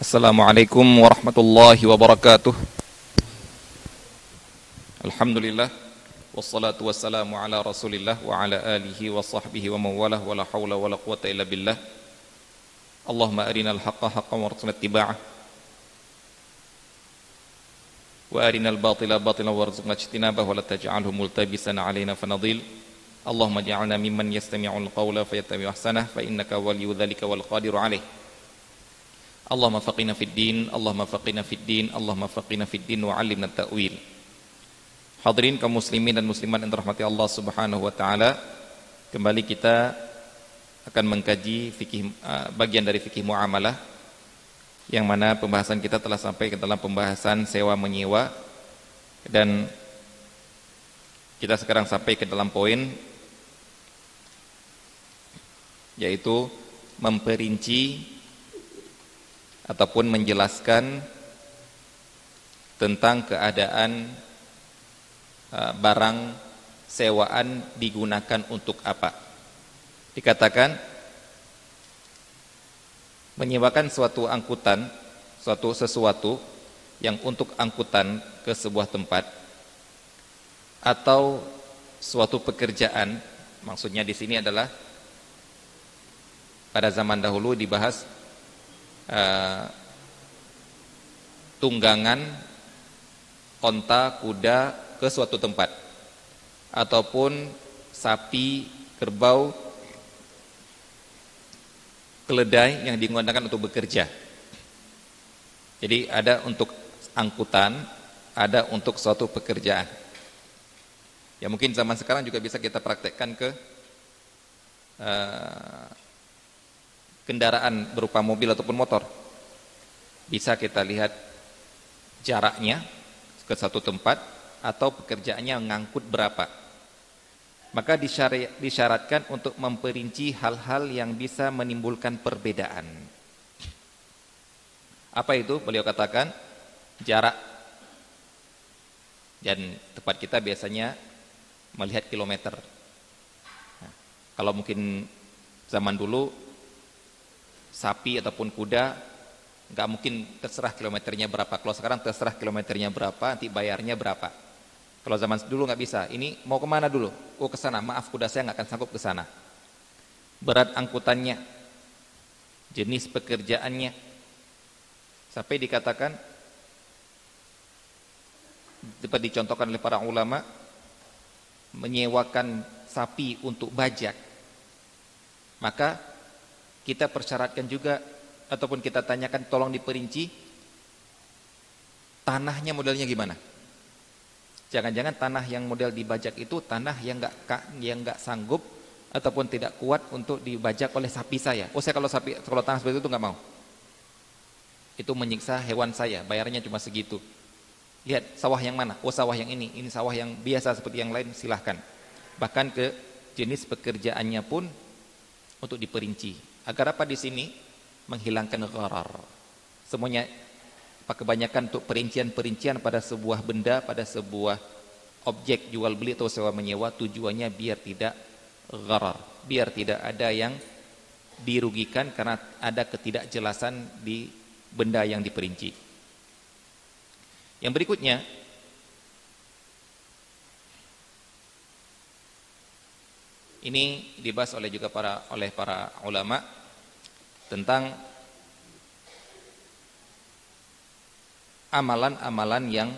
Assalamualaikum warahmatullahi wabarakatuh Alhamdulillah Wassalatu wassalamu ala rasulillah Wa ala alihi wa sahbihi wa mawalah Wa la hawla wa la quwata illa billah Allahumma arina al-haqqa haqqa wa rasulna tiba'ah Wa arina al-batila batila wa rasulna ijtinabah Wa la taj'alhu multabisan alayna fanadil Allahumma ja'alna mimman yastami'ul qawla Fayattabi ahsanah Fa innaka waliyu dhalika wal qadiru alaih Allahumma faqina fid din, Allahumma faqina fid din, Allahumma faqina fid din wa 'allimna ta'wil. Hadirin kaum muslimin dan muslimat yang dirahmati Allah Subhanahu wa taala, kembali kita akan mengkaji fikih uh, bagian dari fikih muamalah yang mana pembahasan kita telah sampai ke dalam pembahasan sewa menyewa dan kita sekarang sampai ke dalam poin yaitu memperinci ataupun menjelaskan tentang keadaan uh, barang sewaan digunakan untuk apa. Dikatakan menyewakan suatu angkutan, suatu sesuatu yang untuk angkutan ke sebuah tempat atau suatu pekerjaan, maksudnya di sini adalah pada zaman dahulu dibahas uh, tunggangan onta kuda ke suatu tempat. Ataupun sapi kerbau keledai yang digunakan untuk bekerja. Jadi ada untuk angkutan ada untuk suatu pekerjaan. Ya mungkin zaman sekarang juga bisa kita praktekkan ke uh, kendaraan berupa mobil ataupun motor. Bisa kita lihat jaraknya ke satu tempat atau pekerjaannya mengangkut berapa. Maka disyaratkan untuk memperinci hal-hal yang bisa menimbulkan perbedaan. Apa itu? Beliau katakan jarak. Dan tempat kita biasanya melihat kilometer. Nah, kalau mungkin zaman dulu sapi ataupun kuda nggak mungkin terserah kilometernya berapa. Kalau sekarang terserah kilometernya berapa, nanti bayarnya berapa. Kalau zaman dulu nggak bisa. Ini mau ke mana dulu? Oh ke sana. Maaf kuda saya nggak akan sanggup ke sana. Berat angkutannya, jenis pekerjaannya, sampai dikatakan dapat dicontohkan oleh para ulama menyewakan sapi untuk bajak maka kita persyaratkan juga ataupun kita tanyakan tolong diperinci tanahnya modelnya gimana? Jangan-jangan tanah yang model dibajak itu tanah yang enggak yang enggak sanggup ataupun tidak kuat untuk dibajak oleh sapi saya. Oh saya kalau sapi kalau tanah seperti itu enggak mau. Itu menyiksa hewan saya bayarnya cuma segitu. Lihat sawah yang mana? Oh sawah yang ini ini sawah yang biasa seperti yang lain silahkan. Bahkan ke jenis pekerjaannya pun untuk diperinci Agar apa di sini? Menghilangkan gharar. Semuanya kebanyakan untuk perincian-perincian pada sebuah benda, pada sebuah objek jual beli atau sewa menyewa tujuannya biar tidak gharar, biar tidak ada yang dirugikan karena ada ketidakjelasan di benda yang diperinci. Yang berikutnya Ini dibahas oleh juga para oleh para ulama tentang amalan-amalan yang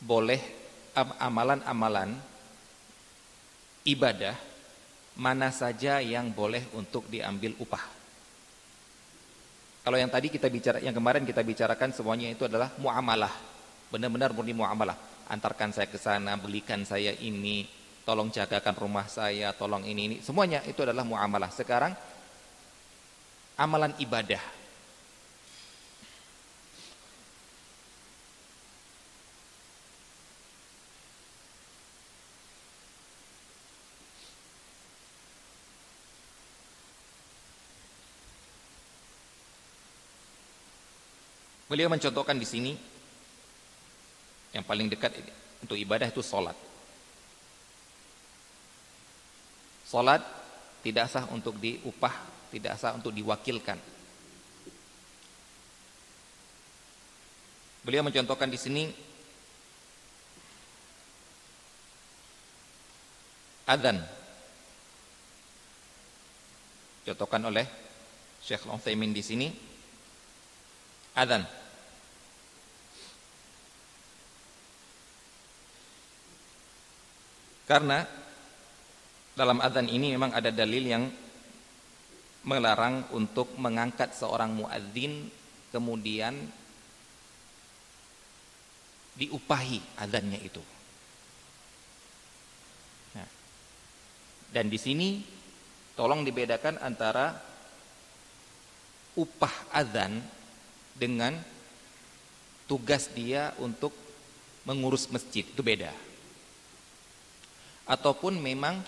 boleh amalan-amalan ibadah mana saja yang boleh untuk diambil upah. Kalau yang tadi kita bicara yang kemarin kita bicarakan semuanya itu adalah muamalah. Benar-benar murni muamalah. Antarkan saya ke sana, belikan saya ini, tolong jagakan rumah saya, tolong ini ini, semuanya itu adalah muamalah. Sekarang amalan ibadah. Beliau mencontohkan di sini yang paling dekat untuk ibadah itu sholat. Salat tidak sah untuk diupah, tidak sah untuk diwakilkan. Beliau mencontohkan di sini adzan. Contohkan oleh Syekh Al-Utsaimin di sini adzan. Karena dalam adzan ini memang ada dalil yang melarang untuk mengangkat seorang muadzin kemudian diupahi adzannya itu. Nah, dan di sini tolong dibedakan antara upah adzan dengan tugas dia untuk mengurus masjid itu beda. Ataupun memang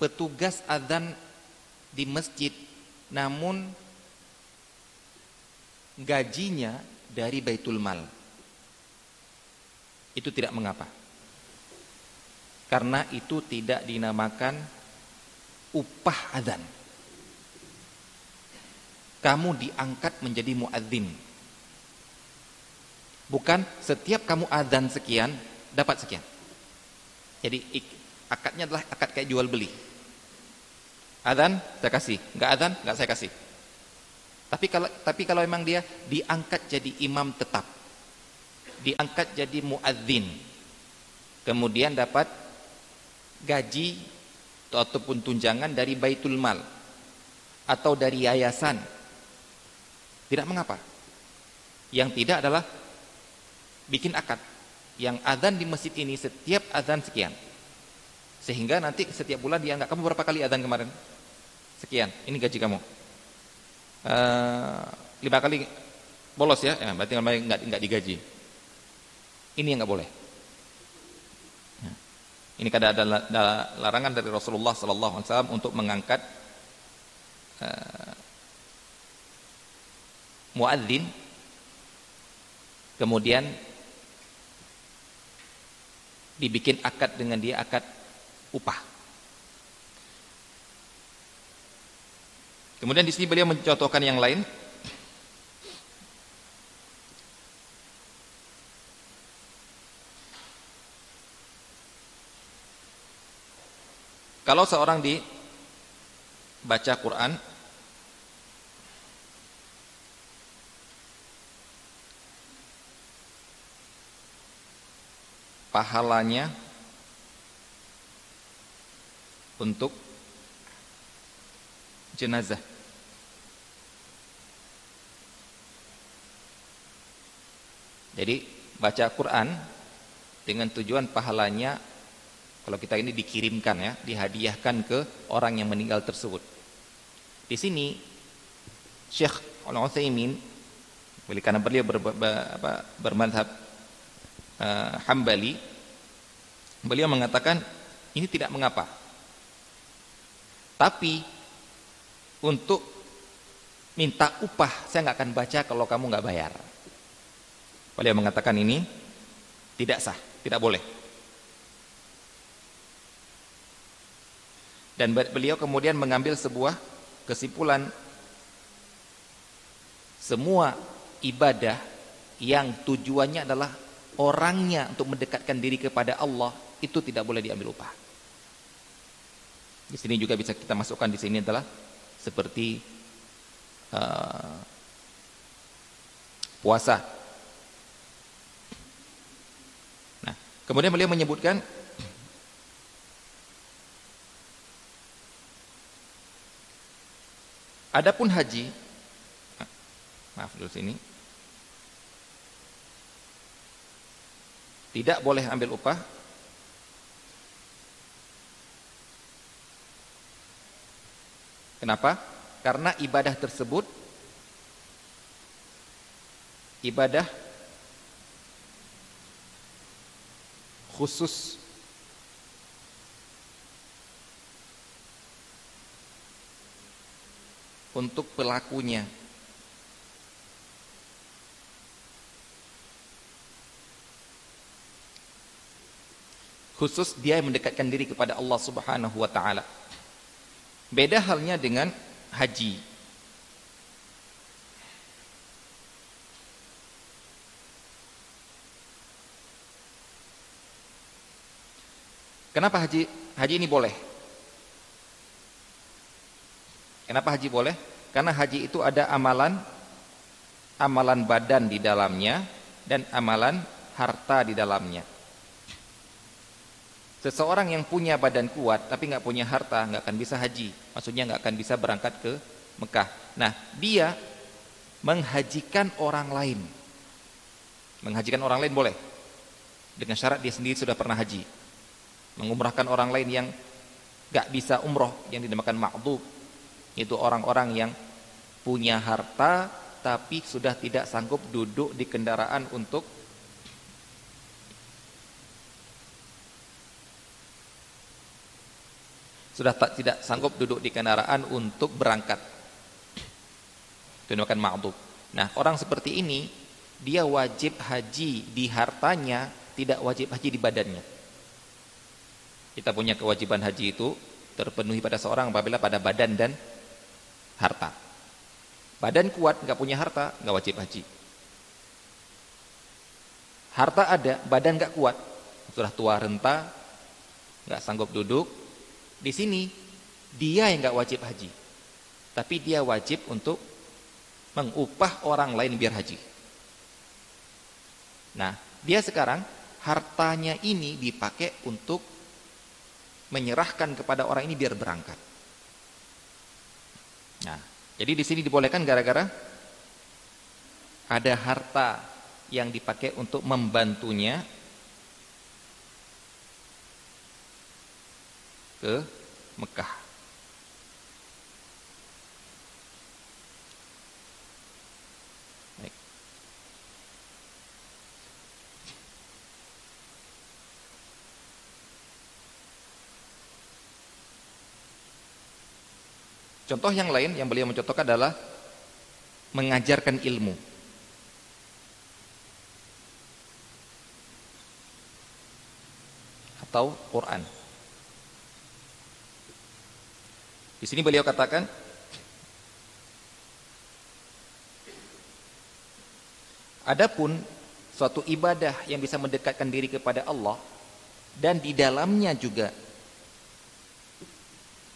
petugas adzan di masjid namun gajinya dari Baitul Mal itu tidak mengapa. Karena itu tidak dinamakan upah adzan. Kamu diangkat menjadi muadzin. Bukan setiap kamu adzan sekian dapat sekian. Jadi akadnya adalah akad kayak jual beli. Adzan saya kasih, enggak adzan enggak saya kasih. Tapi kalau tapi kalau memang dia diangkat jadi imam tetap. Diangkat jadi muadzin. Kemudian dapat gaji ataupun tunjangan dari baitul mal atau dari yayasan. Tidak mengapa. Yang tidak adalah bikin akad. Yang adzan di masjid ini setiap adzan sekian. Sehingga nanti setiap bulan dia enggak kamu berapa kali adzan kemarin sekian ini gaji kamu uh, lima kali bolos ya, ya berarti nggak nggak digaji ini yang nggak boleh. Ya. Ini kada ada larangan dari Rasulullah Sallallahu Alaihi Wasallam untuk mengangkat uh, muadzin, kemudian dibikin akad dengan dia akad upah. Kemudian di sini beliau mencontohkan yang lain Kalau seorang di baca Quran pahalanya untuk jenazah. Jadi baca Quran dengan tujuan pahalanya kalau kita ini dikirimkan ya, dihadiahkan ke orang yang meninggal tersebut. Di sini Syekh Al-Utsaimin karena beliau ber, ber, ber, bermadhab uh, Hambali beliau mengatakan ini tidak mengapa tapi untuk minta upah saya nggak akan baca kalau kamu nggak bayar beliau mengatakan ini tidak sah tidak boleh Dan beliau kemudian mengambil sebuah kesimpulan semua ibadah yang tujuannya adalah orangnya untuk mendekatkan diri kepada Allah itu tidak boleh diambil upah. Di sini juga bisa kita masukkan di sini adalah seperti uh, puasa. Nah, kemudian beliau menyebutkan Adapun haji maaf dulu sini tidak boleh ambil upah Kenapa? Karena ibadah tersebut ibadah khusus untuk pelakunya. Khusus dia yang mendekatkan diri kepada Allah Subhanahu wa taala. Beda halnya dengan haji. Kenapa haji haji ini boleh? Kenapa haji boleh? Karena haji itu ada amalan amalan badan di dalamnya dan amalan harta di dalamnya. Seseorang yang punya badan kuat tapi nggak punya harta nggak akan bisa haji. Maksudnya nggak akan bisa berangkat ke Mekah. Nah, dia menghajikan orang lain. Menghajikan orang lain boleh. Dengan syarat dia sendiri sudah pernah haji. Mengumrahkan orang lain yang nggak bisa umroh yang dinamakan ma'dub. Itu orang-orang yang punya harta tapi sudah tidak sanggup duduk di kendaraan untuk sudah tak, tidak sanggup duduk di kendaraan untuk berangkat. Itu dinamakan ma'dub. Nah, orang seperti ini dia wajib haji di hartanya, tidak wajib haji di badannya. Kita punya kewajiban haji itu terpenuhi pada seorang apabila pada badan dan harta. Badan kuat nggak punya harta nggak wajib haji. Harta ada, badan nggak kuat, sudah tua renta, nggak sanggup duduk, di sini dia yang nggak wajib haji. Tapi dia wajib untuk mengupah orang lain biar haji. Nah, dia sekarang hartanya ini dipakai untuk menyerahkan kepada orang ini biar berangkat. Nah, jadi di sini dibolehkan gara-gara ada harta yang dipakai untuk membantunya ke Mekah. Contoh yang lain yang beliau mencontohkan adalah mengajarkan ilmu. Atau Quran. Di sini beliau katakan Adapun suatu ibadah yang bisa mendekatkan diri kepada Allah dan di dalamnya juga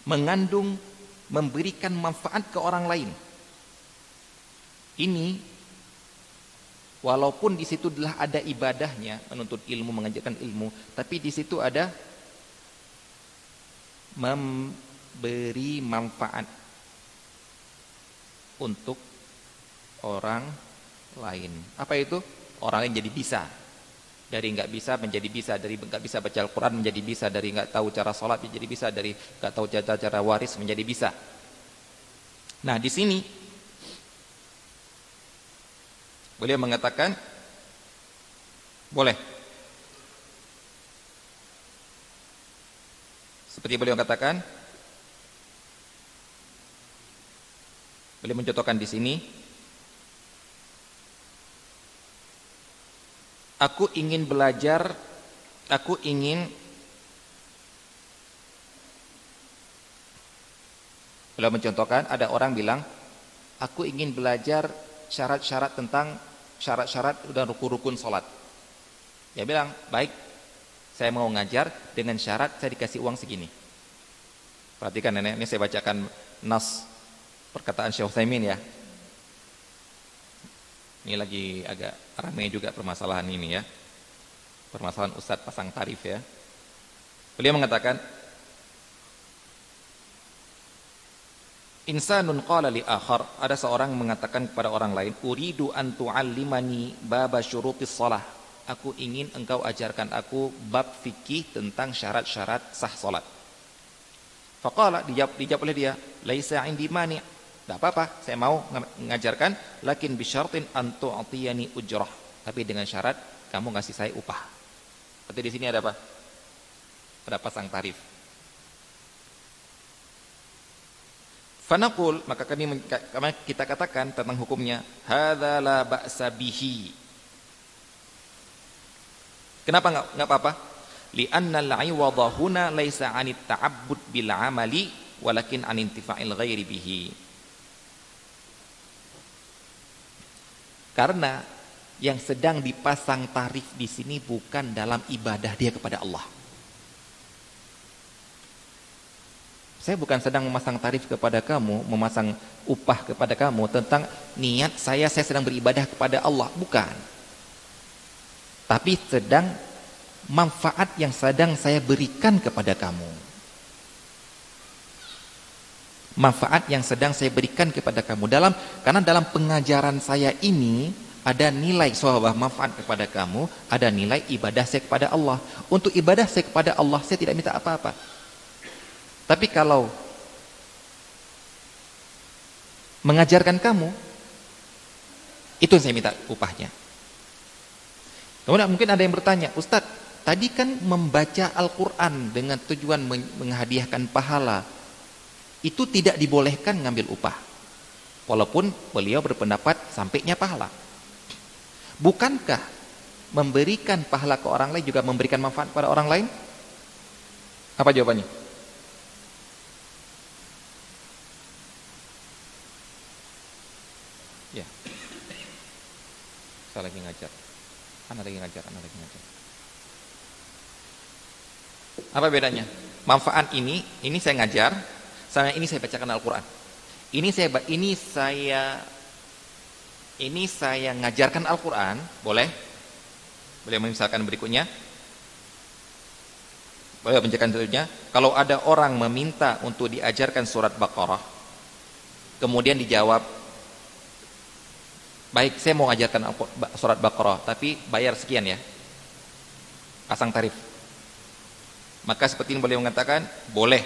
mengandung memberikan manfaat ke orang lain. Ini walaupun di situ adalah ada ibadahnya, menuntut ilmu, mengajarkan ilmu, tapi di situ ada mem beri manfaat untuk orang lain. Apa itu? Orang lain jadi bisa. Dari nggak bisa menjadi bisa, dari nggak bisa baca Al-Quran menjadi bisa, dari nggak tahu cara sholat menjadi bisa, dari nggak tahu cara cara waris menjadi bisa. Nah di sini beliau mengatakan boleh. Seperti beliau katakan, Beliau mencontohkan di sini Aku ingin belajar Aku ingin Beliau mencontohkan ada orang bilang Aku ingin belajar syarat-syarat tentang Syarat-syarat dan rukun-rukun sholat Dia bilang baik Saya mau ngajar dengan syarat saya dikasih uang segini Perhatikan nenek ini saya bacakan Nas perkataan Syekh Utsaimin ya. Ini lagi agak ramai juga permasalahan ini ya. Permasalahan Ustadz pasang tarif ya. Beliau mengatakan Insanun qala li akhar, ada seorang mengatakan kepada orang lain, "Uridu an tu'allimani baba syurutis shalah." Aku ingin engkau ajarkan aku bab fikih tentang syarat-syarat sah salat. Faqala dijawab, dijawab oleh dia, "Laisa indi mani'." Tidak apa-apa, saya mau mengajarkan lakin bisyartin antu atiyani ujrah. Tapi dengan syarat kamu ngasih saya upah. Berarti di sini ada apa? Ada pasang tarif. Fanaqul maka kami kita katakan tentang hukumnya hadza la ba'sa bihi. Kenapa enggak enggak apa-apa? Li'anna al-'iwadha huna laisa 'anit ta'abbud bil 'amali walakin 'an intifa'il ghairi bihi. Karena yang sedang dipasang tarif di sini bukan dalam ibadah dia kepada Allah. Saya bukan sedang memasang tarif kepada kamu, memasang upah kepada kamu tentang niat saya saya sedang beribadah kepada Allah, bukan. Tapi sedang manfaat yang sedang saya berikan kepada kamu. Manfaat yang sedang saya berikan kepada kamu dalam karena dalam pengajaran saya ini ada nilai sawabah manfaat kepada kamu, ada nilai ibadah saya kepada Allah. Untuk ibadah saya kepada Allah saya tidak minta apa-apa. Tapi kalau mengajarkan kamu, itu saya minta upahnya. Kemudian mungkin ada yang bertanya, Ustadz, tadi kan membaca Al-Quran dengan tujuan menghadiahkan pahala, itu tidak dibolehkan ngambil upah. Walaupun beliau berpendapat sampainya pahala. Bukankah memberikan pahala ke orang lain juga memberikan manfaat kepada orang lain? Apa jawabannya? saya lagi ngajar anak lagi ngajar anak lagi ngajar apa bedanya manfaat ini ini saya ngajar sama ini saya bacakan Al-Quran ini saya ini saya ini saya ngajarkan Al-Quran boleh boleh misalkan berikutnya boleh menjelaskan selanjutnya kalau ada orang meminta untuk diajarkan surat Baqarah kemudian dijawab Baik, saya mau ajarkan surat Baqarah, tapi bayar sekian ya. Pasang tarif. Maka seperti ini boleh mengatakan, boleh.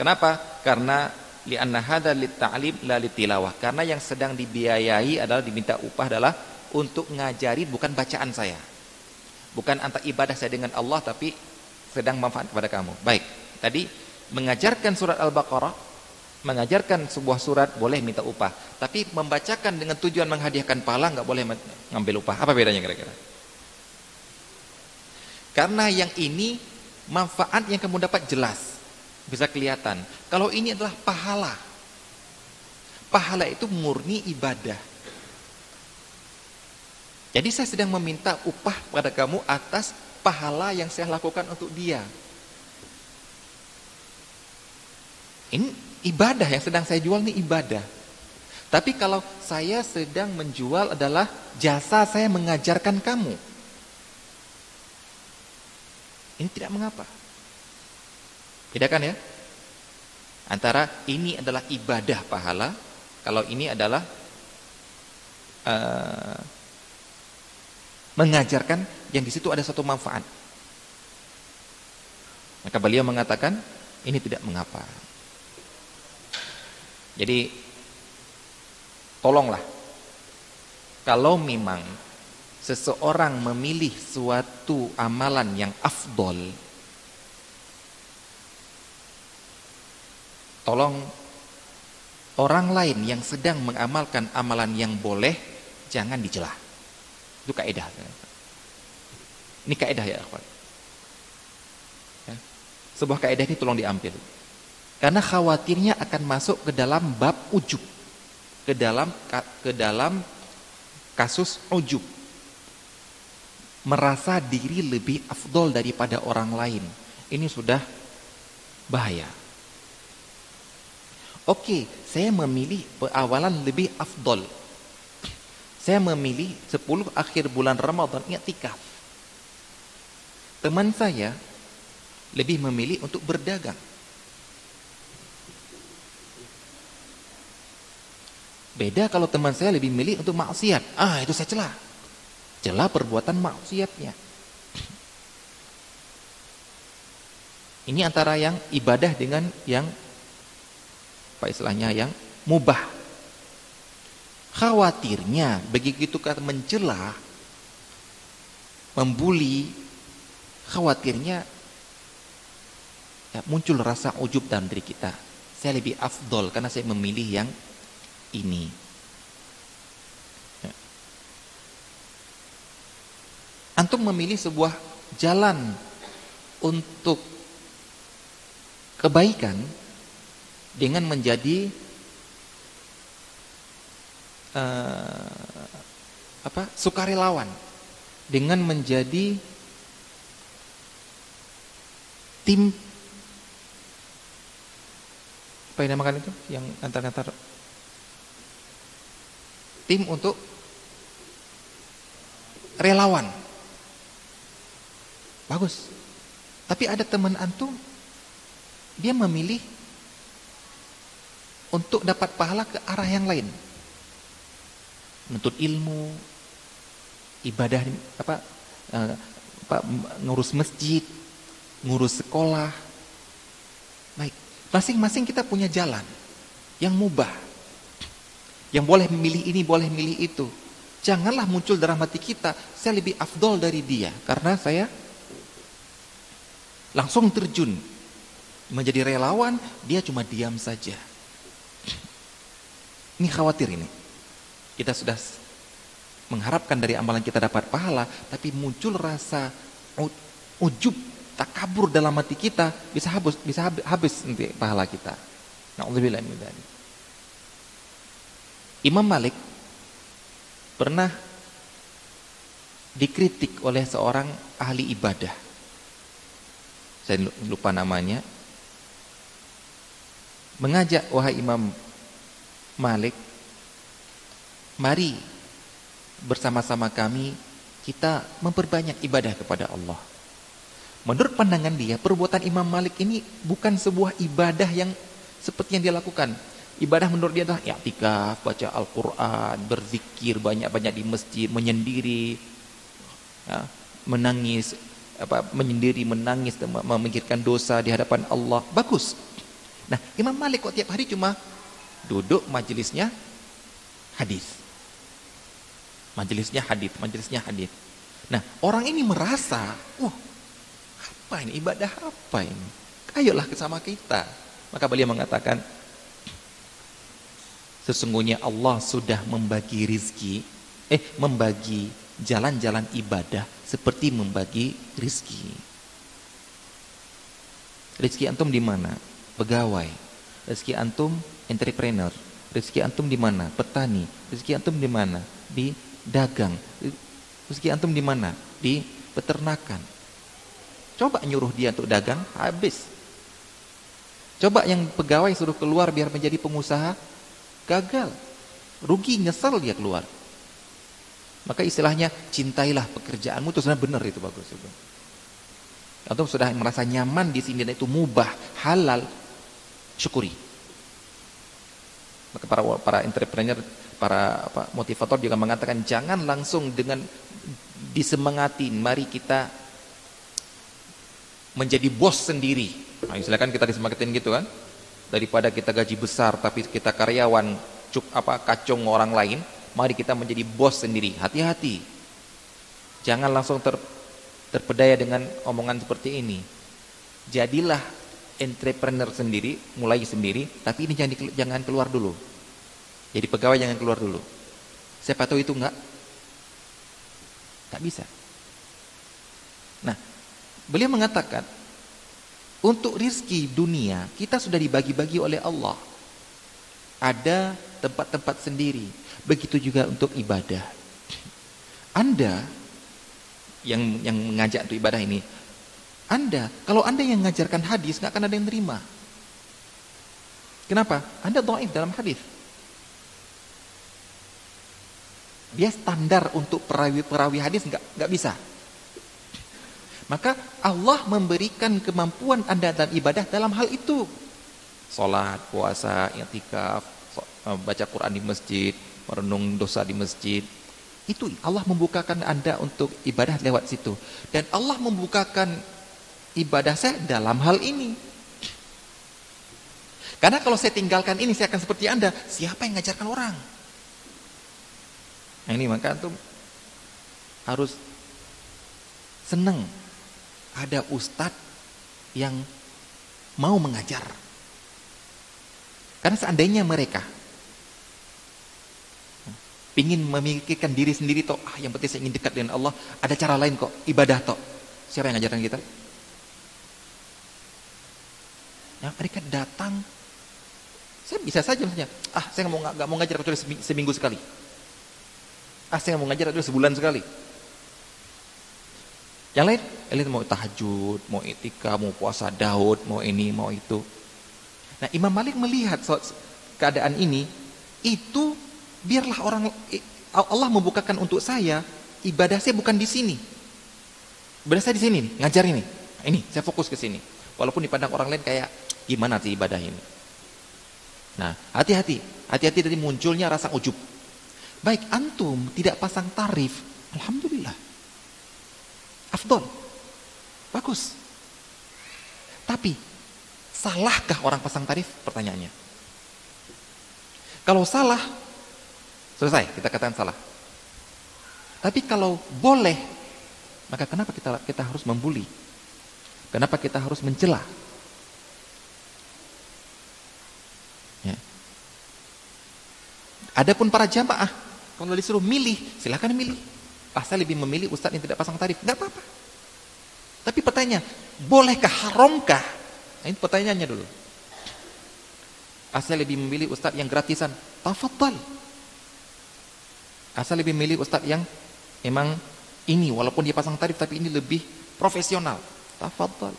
Kenapa? Karena li'anna hadza litta'lim la litilawah. Karena yang sedang dibiayai adalah diminta upah adalah untuk ngajari bukan bacaan saya. Bukan antara ibadah saya dengan Allah tapi sedang manfaat kepada kamu. Baik. Tadi mengajarkan surat Al-Baqarah mengajarkan sebuah surat boleh minta upah, tapi membacakan dengan tujuan menghadiahkan pahala nggak boleh ngambil upah. Apa bedanya kira-kira? Karena yang ini manfaat yang kamu dapat jelas, bisa kelihatan. Kalau ini adalah pahala. Pahala itu murni ibadah. Jadi saya sedang meminta upah pada kamu atas pahala yang saya lakukan untuk dia. Ini ibadah yang sedang saya jual ini ibadah. Tapi kalau saya sedang menjual adalah jasa saya mengajarkan kamu. Ini tidak mengapa. Bedakan ya. Antara ini adalah ibadah pahala, kalau ini adalah uh, mengajarkan yang di situ ada satu manfaat. Maka beliau mengatakan ini tidak mengapa. Jadi tolonglah kalau memang seseorang memilih suatu amalan yang afdol tolong orang lain yang sedang mengamalkan amalan yang boleh jangan dicelah. Itu kaidah. Ini kaidah ya, akhwat. Ya. Sebuah kaidah ini tolong diambil. Karena khawatirnya akan masuk ke dalam bab ujub. Ke dalam ke dalam kasus ujub. Merasa diri lebih afdol daripada orang lain. Ini sudah bahaya. Oke, saya memilih awalan lebih afdol. Saya memilih 10 akhir bulan Ramadan i'tikaf. Teman saya lebih memilih untuk berdagang. Beda kalau teman saya lebih milih untuk maksiat. Ah, itu saya celah. Celah perbuatan maksiatnya. Ini antara yang ibadah dengan yang apa istilahnya yang mubah. Khawatirnya begitu kata mencela, membuli, khawatirnya ya, muncul rasa ujub dalam diri kita. Saya lebih afdol karena saya memilih yang ini. Ya. Antum memilih sebuah jalan untuk kebaikan dengan menjadi uh, apa sukarelawan. Dengan menjadi tim apa yang namakan itu? Yang antar-antar. Tim untuk relawan. Bagus. Tapi ada teman antum dia memilih untuk dapat pahala ke arah yang lain. Menuntut ilmu ibadah apa, uh, apa ngurus masjid ngurus sekolah. Baik masing-masing kita punya jalan yang mubah. Yang boleh memilih ini boleh memilih itu. Janganlah muncul dalam hati kita saya lebih afdol dari dia karena saya langsung terjun menjadi relawan dia cuma diam saja ini khawatir ini kita sudah mengharapkan dari amalan kita dapat pahala tapi muncul rasa ujub takabur dalam hati kita bisa habis bisa habis, nanti pahala kita Imam Malik pernah dikritik oleh seorang ahli ibadah. Saya lupa namanya. Mengajak wahai Imam Malik, mari bersama-sama kami kita memperbanyak ibadah kepada Allah. Menurut pandangan dia, perbuatan Imam Malik ini bukan sebuah ibadah yang seperti yang dia lakukan. Ibadah menurut dia adalah i'tikaf, baca Al-Quran, berzikir banyak-banyak di masjid, menyendiri, ya, menangis, apa, menyendiri, menangis, memikirkan dosa di hadapan Allah. Bagus. Nah, Imam Malik kok tiap hari cuma duduk majelisnya hadis. Majelisnya hadis, majelisnya hadis. Nah, orang ini merasa, wah, apa ini ibadah apa ini? Ayolah sama kita. Maka beliau mengatakan, Sesungguhnya Allah sudah membagi rizki, eh membagi jalan-jalan ibadah seperti membagi rizki. Rizki antum di mana? Pegawai. Rizki antum entrepreneur. Rizki antum di mana? Petani. Rizki antum di mana? Di dagang. Rizki antum di mana? Di peternakan. Coba nyuruh dia untuk dagang, habis. Coba yang pegawai suruh keluar biar menjadi pengusaha, gagal. Rugi, nyesel dia keluar. Maka istilahnya cintailah pekerjaanmu itu sebenarnya benar itu bagus itu. Atau sudah merasa nyaman di sini dan itu mubah, halal, syukuri. Maka para para entrepreneur, para apa, motivator juga mengatakan jangan langsung dengan disemangati, mari kita menjadi bos sendiri. Nah, silakan kita disemangatin gitu kan daripada kita gaji besar tapi kita karyawan cuk apa kacung orang lain mari kita menjadi bos sendiri. Hati-hati. Jangan langsung ter, terpedaya dengan omongan seperti ini. Jadilah entrepreneur sendiri mulai sendiri tapi ini jangan jangan keluar dulu jadi pegawai jangan keluar dulu siapa tahu itu enggak tak bisa nah beliau mengatakan untuk rizki dunia kita sudah dibagi-bagi oleh Allah. Ada tempat-tempat sendiri. Begitu juga untuk ibadah. Anda yang yang mengajak untuk ibadah ini, Anda kalau Anda yang mengajarkan hadis nggak akan ada yang terima. Kenapa? Anda dhaif dalam hadis. Dia standar untuk perawi perawi hadis nggak nggak bisa. Maka Allah memberikan kemampuan Anda dalam ibadah dalam hal itu. Salat, puasa, i'tikaf, eh, baca Quran di masjid, merenung dosa di masjid. Itu Allah membukakan Anda untuk ibadah lewat situ. Dan Allah membukakan ibadah saya dalam hal ini. Karena kalau saya tinggalkan ini, saya akan seperti Anda. Siapa yang mengajarkan orang? Nah ini maka itu harus senang ada ustadz yang mau mengajar. Karena seandainya mereka ingin memikirkan diri sendiri toh, ah yang penting saya ingin dekat dengan Allah, ada cara lain kok, ibadah toh. Siapa yang ngajarkan kita? Yang mereka datang, saya bisa saja misalnya, ah saya nggak mau nggak mau ngajar kecuali seminggu sekali. Ah saya nggak mau ngajar kecuali sebulan sekali. Yang lain, elit mau tahajud, mau etika, mau puasa Daud, mau ini, mau itu. Nah, Imam Malik melihat keadaan ini, itu biarlah orang Allah membukakan untuk saya ibadah saya bukan di sini. Ibadah di sini, ngajar ini. Ini saya fokus ke sini. Walaupun dipandang orang lain kayak gimana sih ibadah ini. Nah, hati-hati. Hati-hati dari munculnya rasa ujub. Baik antum tidak pasang tarif, alhamdulillah. Afdol. Bagus. Tapi salahkah orang pasang tarif? Pertanyaannya. Kalau salah, selesai, kita katakan salah. Tapi kalau boleh, maka kenapa kita kita harus membuli? Kenapa kita harus mencela? Adapun para jamaah, kalau disuruh milih, silahkan milih. Ah, lebih memilih ustadz yang tidak pasang tarif, nggak apa-apa. Tapi pertanyaan, bolehkah haramkah? Nah, ini pertanyaannya dulu. Asal lebih memilih ustadz yang gratisan, tafadhal. Asal lebih memilih ustadz yang emang ini walaupun dia pasang tarif tapi ini lebih profesional. Tafadhal.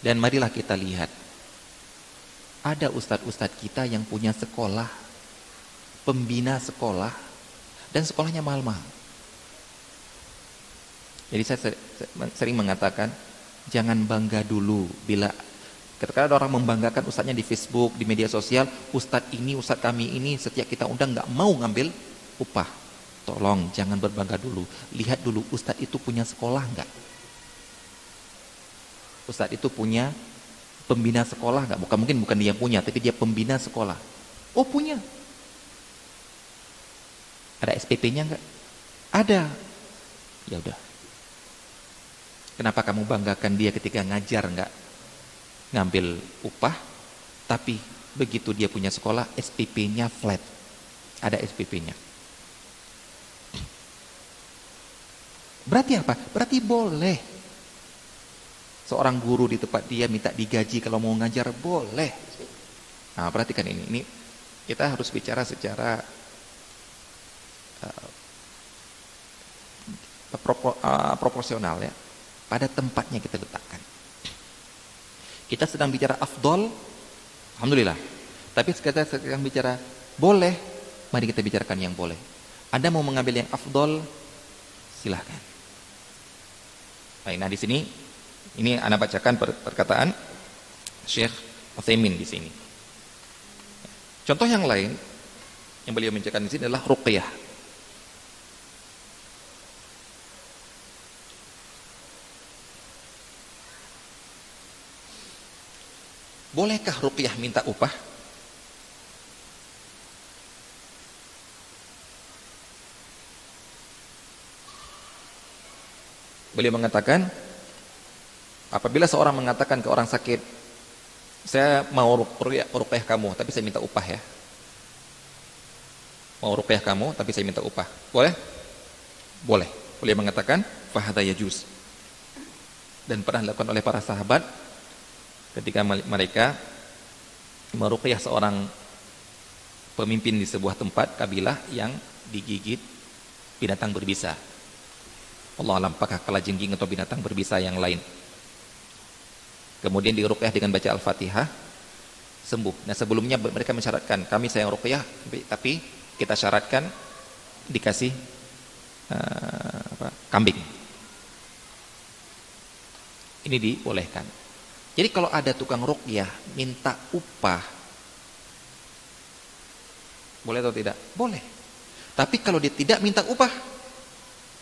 Dan marilah kita lihat ada ustadz-ustadz kita yang punya sekolah, pembina sekolah, dan sekolahnya mahal-mahal. Jadi saya sering mengatakan, jangan bangga dulu bila ketika ada orang membanggakan ustadznya di Facebook, di media sosial, ustadz ini, ustadz kami ini, setiap kita undang nggak mau ngambil upah. Tolong jangan berbangga dulu. Lihat dulu ustadz itu punya sekolah nggak? Ustadz itu punya pembina sekolah nggak? Bukan mungkin bukan dia punya, tapi dia pembina sekolah. Oh punya. Ada SPP-nya nggak? Ada. Ya udah. Kenapa kamu banggakan dia ketika ngajar nggak ngambil upah, tapi begitu dia punya sekolah SPP-nya flat, ada SPP-nya. Berarti apa? Berarti boleh. Seorang guru di tempat dia minta digaji kalau mau ngajar boleh. Nah, perhatikan ini. Ini kita harus bicara secara uh, propor, uh, proporsional ya pada tempatnya kita letakkan. Kita sedang bicara afdol, alhamdulillah. Tapi kita sedang bicara boleh, mari kita bicarakan yang boleh. Anda mau mengambil yang afdol, silahkan. Baik, nah di sini ini Anda bacakan perkataan Syekh Utsaimin di sini. Contoh yang lain yang beliau menceritakan di sini adalah ruqyah. Bolehkah ruqyah minta upah? Beliau mengatakan, apabila seorang mengatakan ke orang sakit, saya mau ruqyah kamu, tapi saya minta upah ya. Mau ruqyah kamu, tapi saya minta upah. Boleh? Boleh. Beliau mengatakan, fahadha yajuz. Dan pernah dilakukan oleh para sahabat ketika mereka meruqyah seorang pemimpin di sebuah tempat kabilah yang digigit binatang berbisa. Allah alam apakah jengking atau binatang berbisa yang lain. Kemudian diruqyah dengan baca Al-Fatihah sembuh. Nah, sebelumnya mereka mensyaratkan kami sayang ruqyah tapi kita syaratkan dikasih uh, apa, kambing. Ini dibolehkan. Jadi kalau ada tukang ruqyah minta upah boleh atau tidak? Boleh. Tapi kalau dia tidak minta upah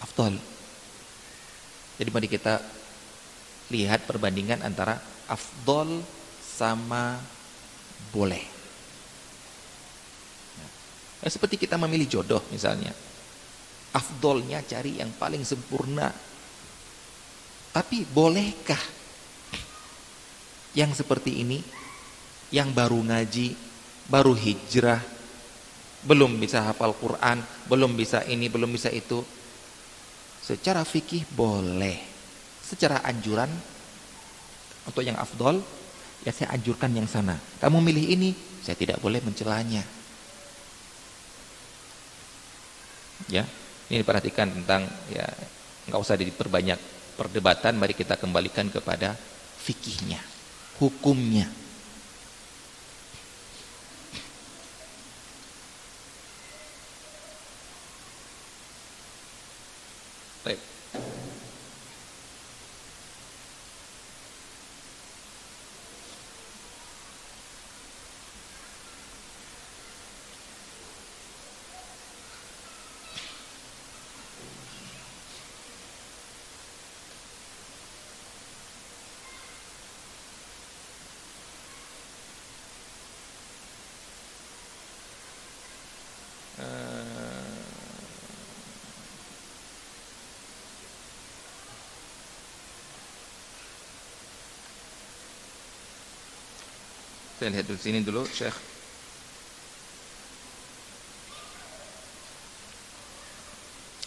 afdol. Jadi mari kita lihat perbandingan antara afdol sama boleh. Nah, seperti kita memilih jodoh misalnya. Afdolnya cari yang paling sempurna. Tapi bolehkah yang seperti ini yang baru ngaji, baru hijrah, belum bisa hafal Quran, belum bisa ini, belum bisa itu. Secara fikih boleh. Secara anjuran untuk yang afdol, ya saya anjurkan yang sana. Kamu milih ini, saya tidak boleh mencelanya. Ya, ini diperhatikan tentang ya nggak usah diperbanyak perdebatan, mari kita kembalikan kepada fikihnya, hukumnya. Baik. Saya lihat di sini dulu, Syekh.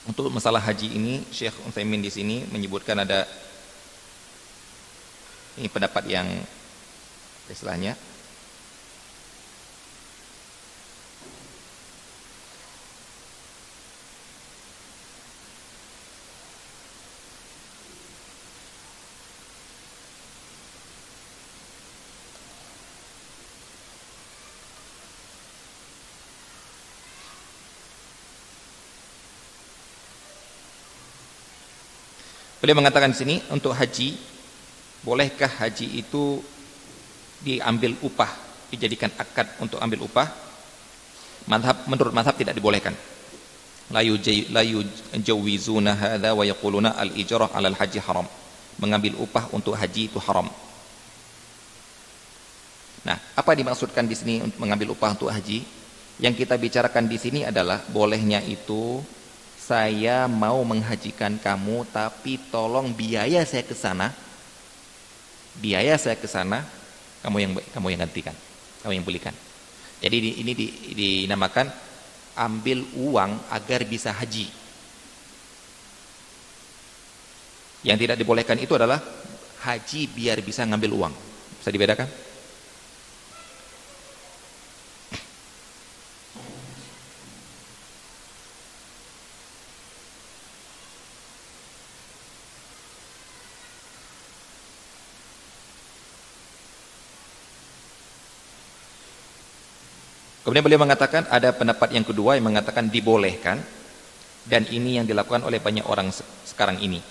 Untuk masalah haji ini, Syekh Utsaimin di sini menyebutkan ada ini pendapat yang istilahnya Beliau mengatakan di sini untuk haji bolehkah haji itu diambil upah, dijadikan akad untuk ambil upah? Madhab, menurut madhab tidak dibolehkan. La yujawizuna hadha wa yaquluna al-ijrah 'ala al-haji haram. Mengambil upah untuk haji itu haram. Nah, apa dimaksudkan di sini untuk mengambil upah untuk haji? Yang kita bicarakan di sini adalah bolehnya itu saya mau menghajikan kamu tapi tolong biaya saya ke sana. Biaya saya ke sana kamu yang kamu yang gantikan kamu yang belikan. Jadi ini di, dinamakan ambil uang agar bisa haji. Yang tidak dibolehkan itu adalah haji biar bisa ngambil uang. Bisa dibedakan Kemudian beliau mengatakan ada pendapat yang kedua yang mengatakan dibolehkan dan ini yang dilakukan oleh banyak orang sekarang ini.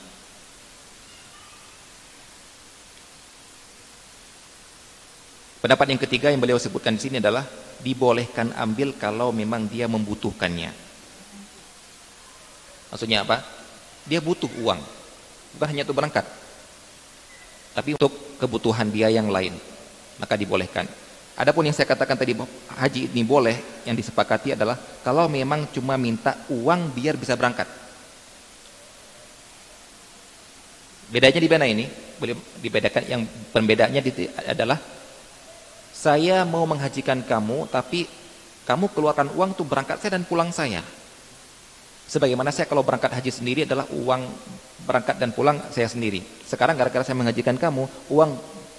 Pendapat yang ketiga yang beliau sebutkan di sini adalah dibolehkan ambil kalau memang dia membutuhkannya. Maksudnya apa? Dia butuh uang. Bukan hanya untuk berangkat. Tapi untuk kebutuhan dia yang lain. Maka dibolehkan. Adapun yang saya katakan tadi haji ini boleh yang disepakati adalah kalau memang cuma minta uang biar bisa berangkat. Bedanya di mana ini? Boleh dibedakan yang pembedanya adalah saya mau menghajikan kamu tapi kamu keluarkan uang untuk berangkat saya dan pulang saya. Sebagaimana saya kalau berangkat haji sendiri adalah uang berangkat dan pulang saya sendiri. Sekarang gara-gara saya menghajikan kamu, uang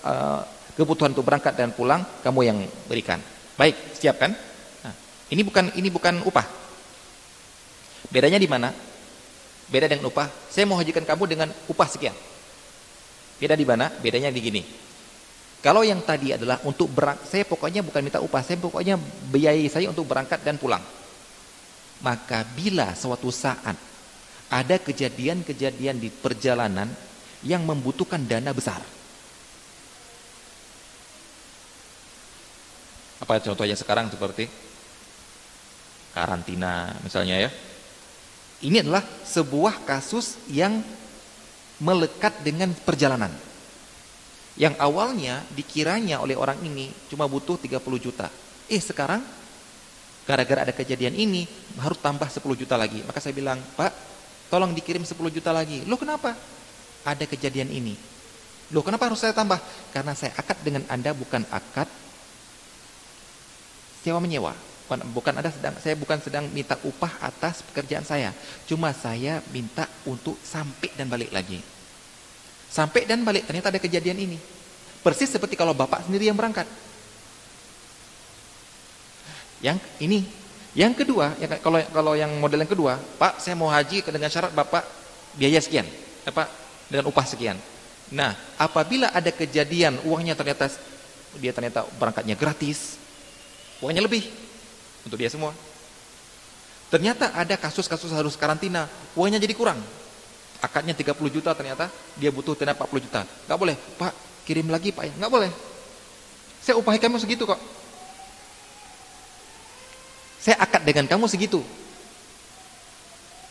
uh, kebutuhan untuk berangkat dan pulang kamu yang berikan. Baik, siap kan? Nah, ini bukan ini bukan upah. Bedanya di mana? Beda dengan upah. Saya mau hajikan kamu dengan upah sekian. Beda di mana? Bedanya di gini. Kalau yang tadi adalah untuk berangkat, saya pokoknya bukan minta upah, saya pokoknya biayai saya untuk berangkat dan pulang. Maka bila suatu saat ada kejadian-kejadian di perjalanan yang membutuhkan dana besar, Apa contohnya sekarang seperti karantina misalnya ya. Ini adalah sebuah kasus yang melekat dengan perjalanan. Yang awalnya dikiranya oleh orang ini cuma butuh 30 juta. Eh sekarang gara-gara ada kejadian ini harus tambah 10 juta lagi. Maka saya bilang, Pak, tolong dikirim 10 juta lagi. Loh kenapa? Ada kejadian ini. Loh kenapa harus saya tambah? Karena saya akad dengan Anda bukan akad sewa menyewa. Bukan, bukan ada sedang saya bukan sedang minta upah atas pekerjaan saya. Cuma saya minta untuk sampai dan balik lagi. Sampai dan balik ternyata ada kejadian ini. Persis seperti kalau bapak sendiri yang berangkat. Yang ini, yang kedua, yang kalau kalau yang model yang kedua, Pak, saya mau haji dengan syarat Bapak biaya sekian, apa dengan upah sekian. Nah, apabila ada kejadian uangnya ternyata dia ternyata berangkatnya gratis, uangnya lebih untuk dia semua. Ternyata ada kasus-kasus harus karantina, uangnya jadi kurang. Akadnya 30 juta ternyata dia butuh ternyata 40 juta. Gak boleh, Pak kirim lagi Pak ya. Gak boleh. Saya upahi kamu segitu kok. Saya akad dengan kamu segitu.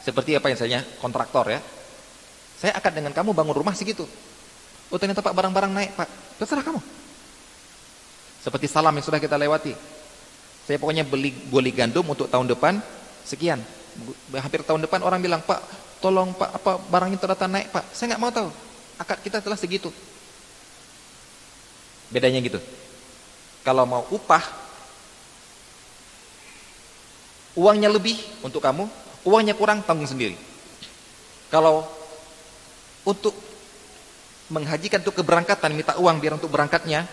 Seperti apa yang saya kontraktor ya. Saya akad dengan kamu bangun rumah segitu. Oh ternyata Pak barang-barang naik Pak. Terserah kamu. Seperti salam yang sudah kita lewati. Saya pokoknya beli beli gandum untuk tahun depan sekian. Hampir tahun depan orang bilang, "Pak, tolong Pak, apa barangnya ternyata naik, Pak." Saya nggak mau tahu. Akad kita telah segitu. Bedanya gitu. Kalau mau upah uangnya lebih untuk kamu, uangnya kurang tanggung sendiri. Kalau untuk menghajikan untuk keberangkatan minta uang biar untuk berangkatnya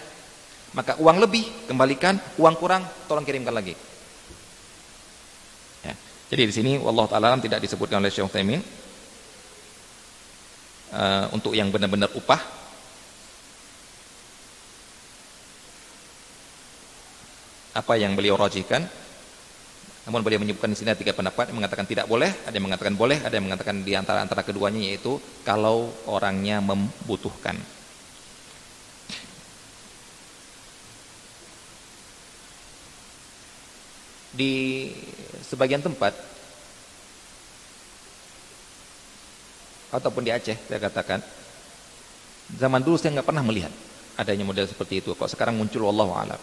maka uang lebih kembalikan. Uang kurang tolong kirimkan lagi. Ya. jadi di sini Allah taala tidak disebutkan oleh Syekh Utsaimin uh, untuk yang benar-benar upah. Apa yang beliau rajihkan namun beliau menyebutkan di sini ada tiga pendapat. Yang mengatakan tidak boleh, ada yang mengatakan boleh, ada yang mengatakan di antara antara keduanya yaitu kalau orangnya membutuhkan. Di sebagian tempat ataupun di Aceh saya katakan zaman dulu saya nggak pernah melihat adanya model seperti itu. Kok sekarang muncul Allah a'lam.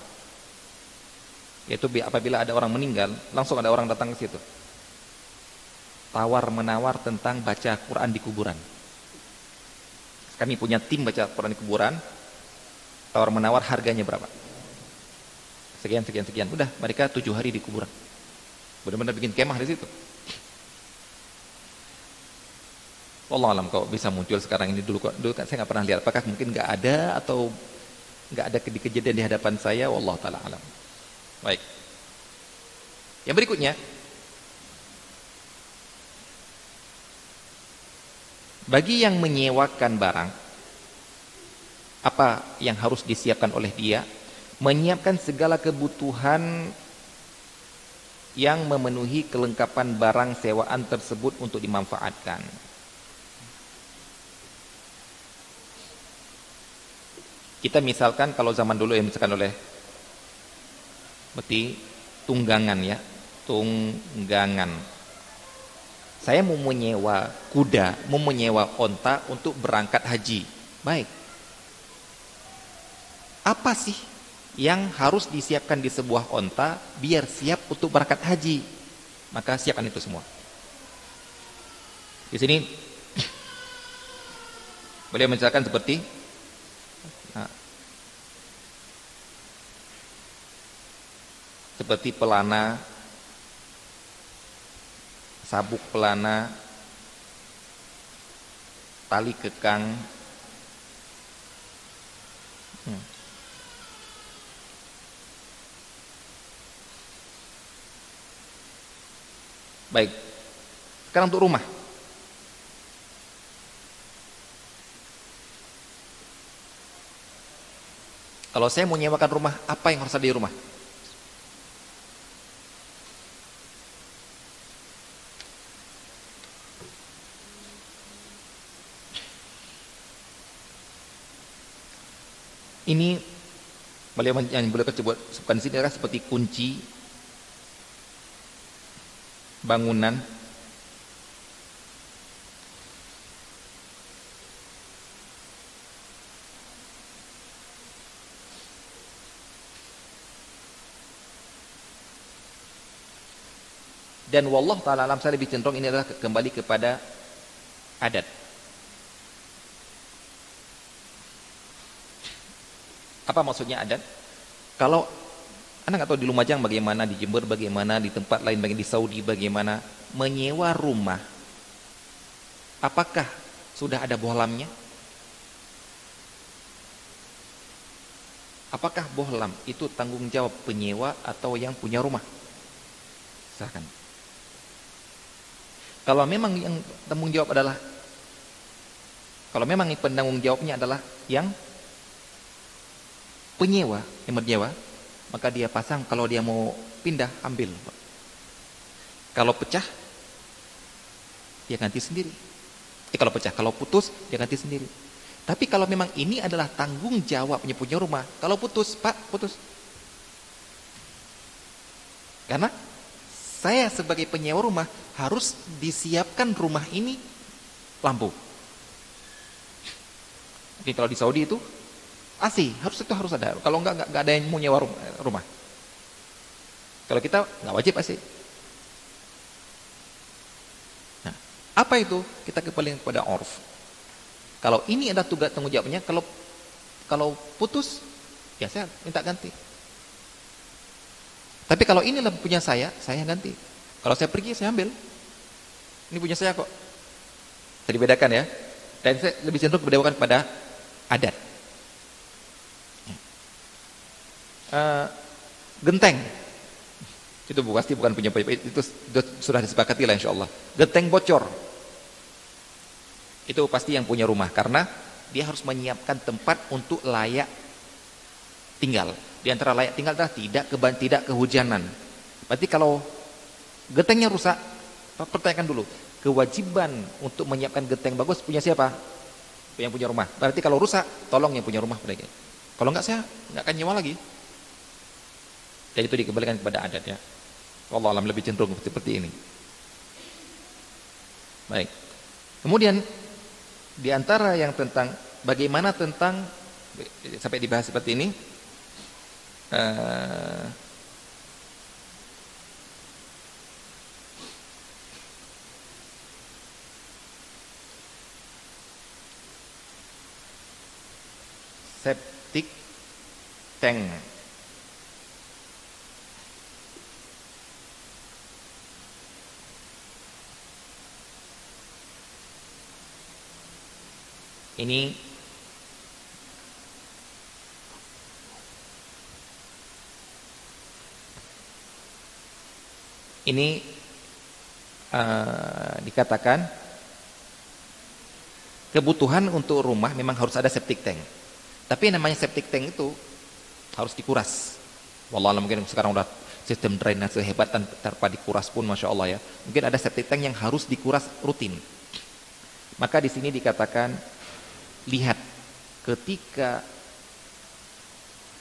Yaitu apabila ada orang meninggal, langsung ada orang datang ke situ. Tawar menawar tentang baca Quran di kuburan. Kami punya tim baca Quran di kuburan. Tawar menawar harganya berapa? Sekian, sekian, sekian. Udah, mereka tujuh hari di kuburan. Benar-benar bikin kemah di situ. Allah alam kok bisa muncul sekarang ini dulu kok dulu kan saya nggak pernah lihat apakah mungkin nggak ada atau nggak ada kejadian di hadapan saya Allah taala alam Baik. Yang berikutnya Bagi yang menyewakan barang apa yang harus disiapkan oleh dia? Menyiapkan segala kebutuhan yang memenuhi kelengkapan barang sewaan tersebut untuk dimanfaatkan. Kita misalkan kalau zaman dulu yang misalkan oleh berarti tunggangan ya tunggangan. Saya mau menyewa kuda mau menyewa onta untuk berangkat haji. Baik. Apa sih yang harus disiapkan di sebuah onta biar siap untuk berangkat haji. Maka siapkan itu semua. Di sini boleh menjelaskan seperti seperti pelana sabuk pelana tali kekang baik. Sekarang untuk rumah. Kalau saya mau nyewakan rumah apa yang harus ada di rumah? Ini beliau yang boleh sebutkan sini adalah seperti kunci bangunan dan wallah taala alam saya lebih cenderung ini adalah kembali kepada adat Apa maksudnya adat? Kalau anak nggak tahu di Lumajang bagaimana, di Jember bagaimana, di tempat lain bagaimana, di Saudi bagaimana, menyewa rumah. Apakah sudah ada bohlamnya? Apakah bohlam itu tanggung jawab penyewa atau yang punya rumah? Silahkan. Kalau memang yang tanggung jawab adalah Kalau memang penanggung jawabnya adalah yang penyewa, yang menyewa, maka dia pasang kalau dia mau pindah ambil. Kalau pecah dia ganti sendiri. Eh kalau pecah, kalau putus dia ganti sendiri. Tapi kalau memang ini adalah tanggung jawabnya punya rumah, kalau putus, Pak, putus. Karena saya sebagai penyewa rumah harus disiapkan rumah ini lampu. Oke, kalau di Saudi itu AC harus itu harus ada. Kalau enggak enggak, ada yang mau nyewa rumah. Kalau kita nggak wajib AC. Nah, apa itu? Kita kembali kepada orf. Kalau ini ada tugas tanggung jawabnya, kalau kalau putus, ya saya minta ganti. Tapi kalau ini punya saya, saya ganti. Kalau saya pergi, saya ambil. Ini punya saya kok. Jadi bedakan ya. Dan saya lebih cenderung berdewakan pada adat. Uh, genteng itu pasti bukan punya itu, itu sudah disepakati lah insya Allah genteng bocor itu pasti yang punya rumah karena dia harus menyiapkan tempat untuk layak tinggal di antara layak tinggal adalah tidak keban tidak kehujanan berarti kalau gentengnya rusak pertanyakan dulu kewajiban untuk menyiapkan genteng bagus punya siapa yang punya rumah. Berarti kalau rusak, tolong yang punya rumah mereka. Kalau enggak saya enggak akan nyewa lagi. Dan itu dikembalikan kepada adat ya. Allah alam lebih cenderung seperti ini. Baik. Kemudian di antara yang tentang bagaimana tentang sampai dibahas seperti ini uh, septic tank. Ini ini uh, dikatakan kebutuhan untuk rumah memang harus ada septic tank. Tapi namanya septic tank itu harus dikuras. Wallah mungkin sekarang udah sistem drainase hebat tanpa dikuras pun masya Allah ya. Mungkin ada septic tank yang harus dikuras rutin. Maka di sini dikatakan lihat ketika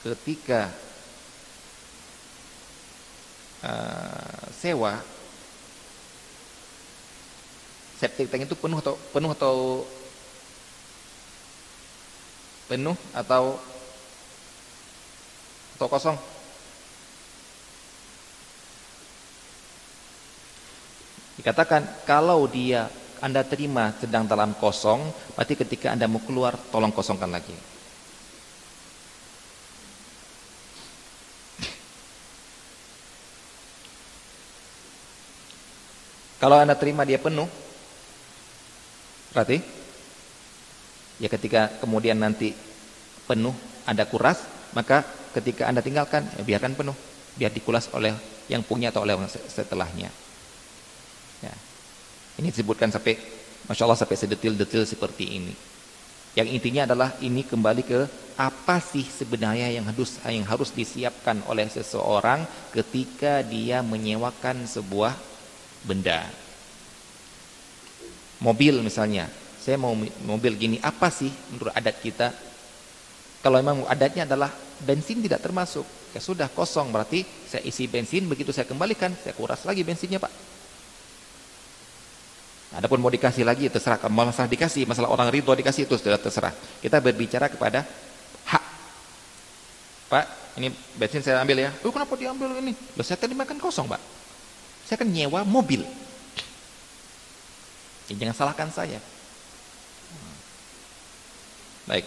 ketika uh, sewa septic tank itu penuh atau penuh atau penuh atau atau kosong? Dikatakan kalau dia Anda terima sedang dalam kosong, berarti ketika Anda mau keluar tolong kosongkan lagi. Kalau Anda terima dia penuh, berarti Ya ketika kemudian nanti penuh ada kuras, maka ketika Anda tinggalkan ya biarkan penuh, biar dikulas oleh yang punya atau oleh setelahnya. Ini disebutkan sampai Masya Allah sampai sedetil-detil seperti ini. Yang intinya adalah ini kembali ke apa sih sebenarnya yang harus yang harus disiapkan oleh seseorang ketika dia menyewakan sebuah benda. Mobil misalnya, saya mau mobil gini apa sih menurut adat kita kalau memang adatnya adalah bensin tidak termasuk ya sudah kosong berarti saya isi bensin begitu saya kembalikan saya kuras lagi bensinnya pak Adapun mau dikasih lagi terserah. Masalah dikasih masalah orang ridho dikasih itu sudah terserah. Kita berbicara kepada hak. Pak ini bensin saya ambil ya. Oh kenapa diambil ini? Loh, saya tadi makan kosong pak. Saya kan nyewa mobil. Ya, jangan salahkan saya. Baik.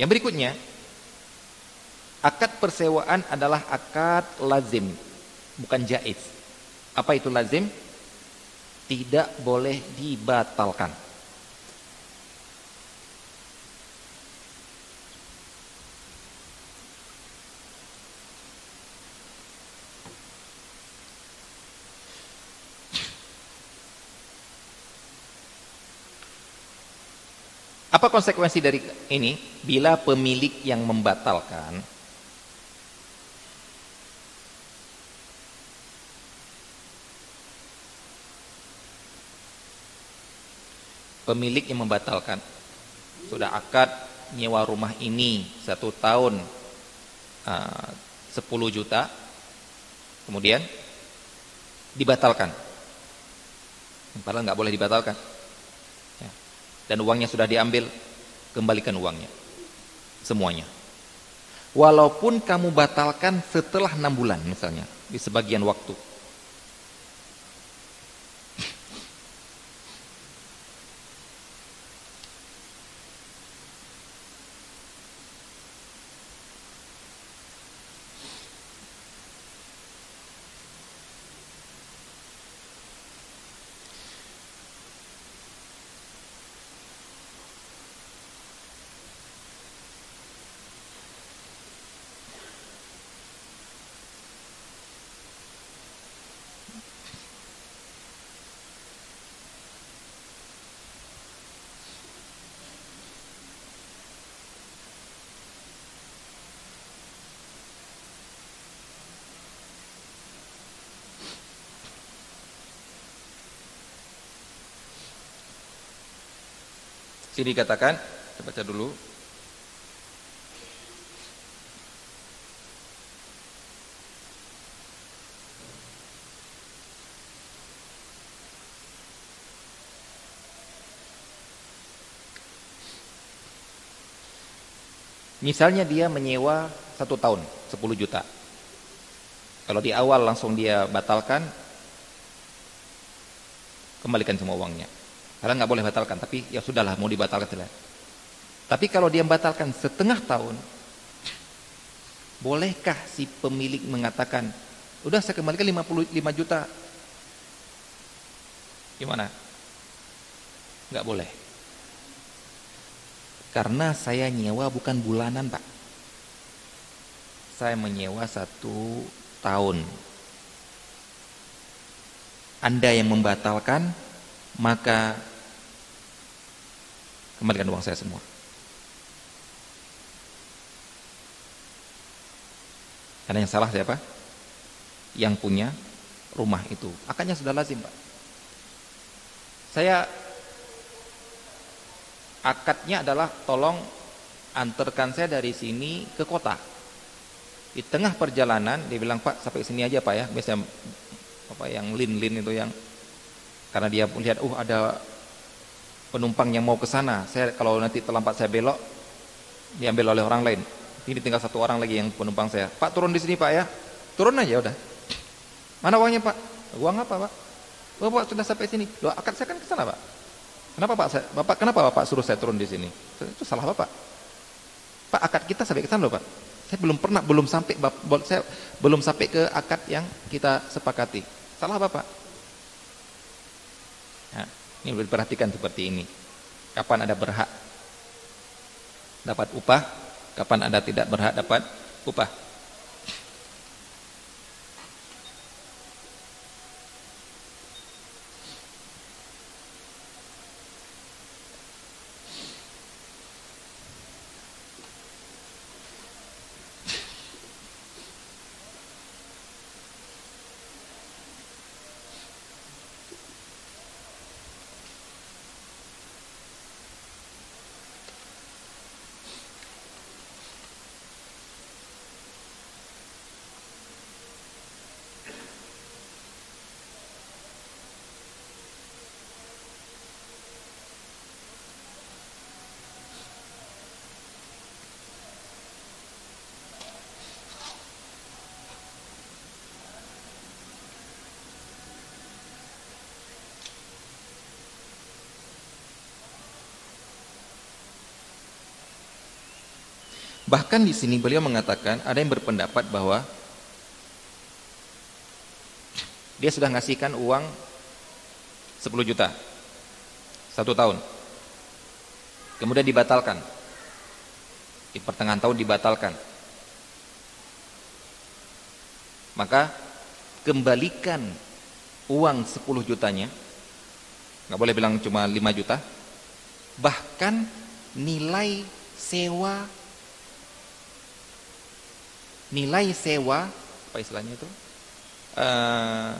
Yang berikutnya, akad persewaan adalah akad lazim, bukan jaiz. Apa itu lazim? Tidak boleh dibatalkan. Apa konsekuensi dari ini? Bila pemilik yang membatalkan pemilik yang membatalkan. Sudah akad nyewa rumah ini satu tahun uh, 10 juta kemudian dibatalkan. Padahal nggak boleh dibatalkan. Ya. dan uangnya sudah diambil kembalikan uangnya. Semuanya. Walaupun kamu batalkan setelah enam bulan misalnya di sebagian waktu Sini dikatakan, kita baca dulu. Misalnya dia menyewa satu tahun 10 juta. Kalau di awal langsung dia batalkan, kembalikan semua uangnya. Karena nggak boleh batalkan, tapi ya sudahlah mau dibatalkan tidak. Tapi kalau dia batalkan setengah tahun, bolehkah si pemilik mengatakan, udah saya kembalikan 55 juta? Gimana? Nggak boleh. Karena saya nyewa bukan bulanan pak. Saya menyewa satu tahun. Anda yang membatalkan, maka kembalikan uang saya semua. Karena yang salah siapa? Yang punya rumah itu. Akadnya sudah lazim, Pak. Saya akadnya adalah tolong antarkan saya dari sini ke kota. Di tengah perjalanan dia bilang, "Pak, sampai sini aja, Pak ya." Biasanya apa yang lin-lin itu yang karena dia melihat, "Uh, ada penumpang yang mau ke sana. Saya kalau nanti terlambat saya belok diambil oleh orang lain. Ini tinggal satu orang lagi yang penumpang saya. Pak turun di sini Pak ya. Turun aja udah. Mana uangnya Pak? Uang apa Pak? Oh, Pak sudah sampai sini. Loh, akad saya kan ke sana Pak. Kenapa Pak? Saya, Bapak kenapa Bapak suruh saya turun di sini? Itu salah Bapak. Pak akad kita sampai ke sana loh Pak. Saya belum pernah belum sampai saya belum sampai ke akad yang kita sepakati. Salah Bapak. Ini diperhatikan seperti ini. Kapan ada berhak dapat upah, kapan ada tidak berhak dapat upah. Bahkan di sini beliau mengatakan ada yang berpendapat bahwa dia sudah ngasihkan uang 10 juta satu tahun. Kemudian dibatalkan. Di pertengahan tahun dibatalkan. Maka kembalikan uang 10 jutanya. nggak boleh bilang cuma 5 juta. Bahkan nilai sewa nilai sewa apa istilahnya itu? Uh,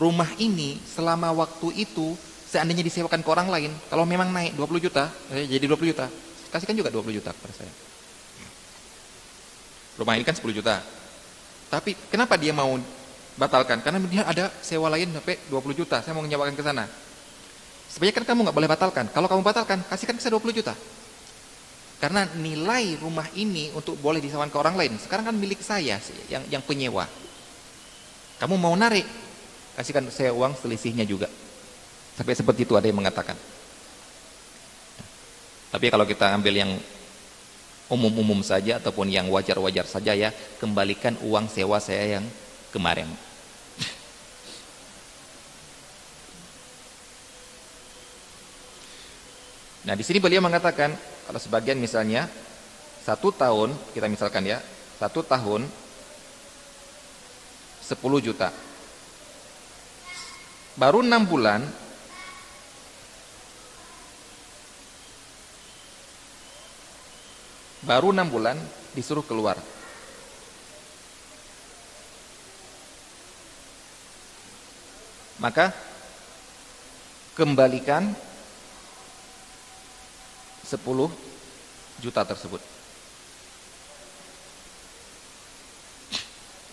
rumah ini selama waktu itu seandainya disewakan ke orang lain kalau memang naik 20 juta eh, jadi 20 juta kasihkan juga 20 juta kepada saya. Rumah ini kan 10 juta. Tapi kenapa dia mau batalkan? Karena dia ada sewa lain sampai 20 juta saya mau menyewakan ke sana. Sebenarnya kan kamu nggak boleh batalkan. Kalau kamu batalkan kasihkan ke saya 20 juta karena nilai rumah ini untuk boleh disewakan ke orang lain, sekarang kan milik saya yang yang penyewa. Kamu mau narik, kasihkan saya uang selisihnya juga. Sampai seperti itu ada yang mengatakan. Tapi kalau kita ambil yang umum-umum saja ataupun yang wajar-wajar saja ya, kembalikan uang sewa saya yang kemarin. Nah, di sini beliau mengatakan kalau sebagian misalnya satu tahun, kita misalkan ya, satu tahun 10 juta. Baru enam bulan baru enam bulan disuruh keluar. Maka kembalikan 10 juta tersebut.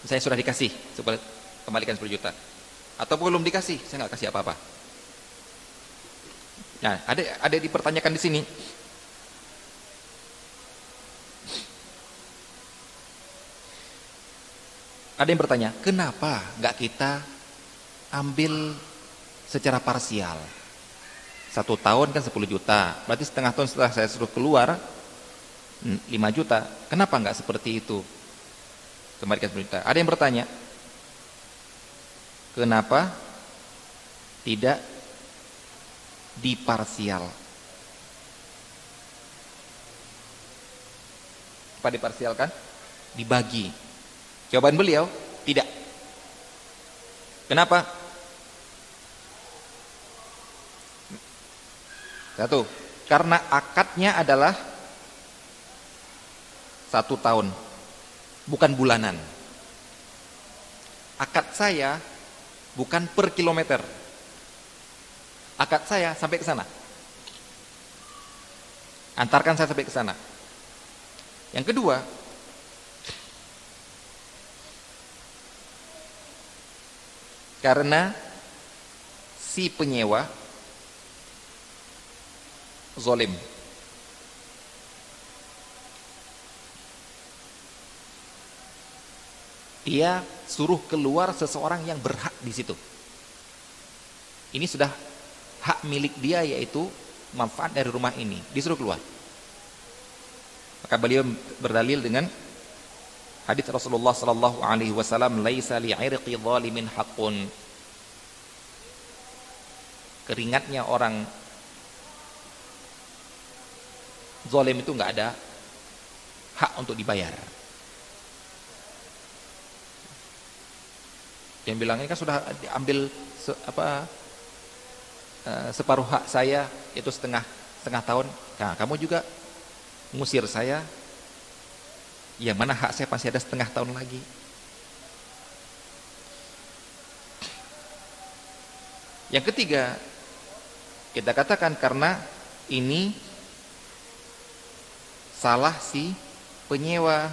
Saya sudah dikasih, kembalikan 10 juta. Atau belum dikasih, saya nggak kasih apa-apa. Nah, ada ada dipertanyakan di sini. Ada yang bertanya, kenapa nggak kita ambil secara parsial? Satu tahun kan 10 juta. Berarti setengah tahun setelah saya suruh keluar 5 juta. Kenapa nggak seperti itu? Kembalikan 10 juta. Ada yang bertanya, kenapa tidak diparsial? Apa diparsialkan? Dibagi. Jawaban beliau, tidak. Kenapa? Satu, karena akadnya adalah satu tahun, bukan bulanan. Akad saya bukan per kilometer. Akad saya sampai ke sana. Antarkan saya sampai ke sana. Yang kedua, karena si penyewa zolim. Dia suruh keluar seseorang yang berhak di situ. Ini sudah hak milik dia yaitu manfaat dari rumah ini, disuruh keluar. Maka beliau berdalil dengan hadis Rasulullah sallallahu alaihi wasallam, "Laisa li'irqi zalimin haqqun." Keringatnya orang Zolim itu nggak ada hak untuk dibayar. Yang bilang ini kan sudah diambil se, apa uh, separuh hak saya itu setengah setengah tahun. Nah, kamu juga ngusir saya. Yang mana hak saya pasti ada setengah tahun lagi. Yang ketiga, kita katakan karena ini salah si penyewa.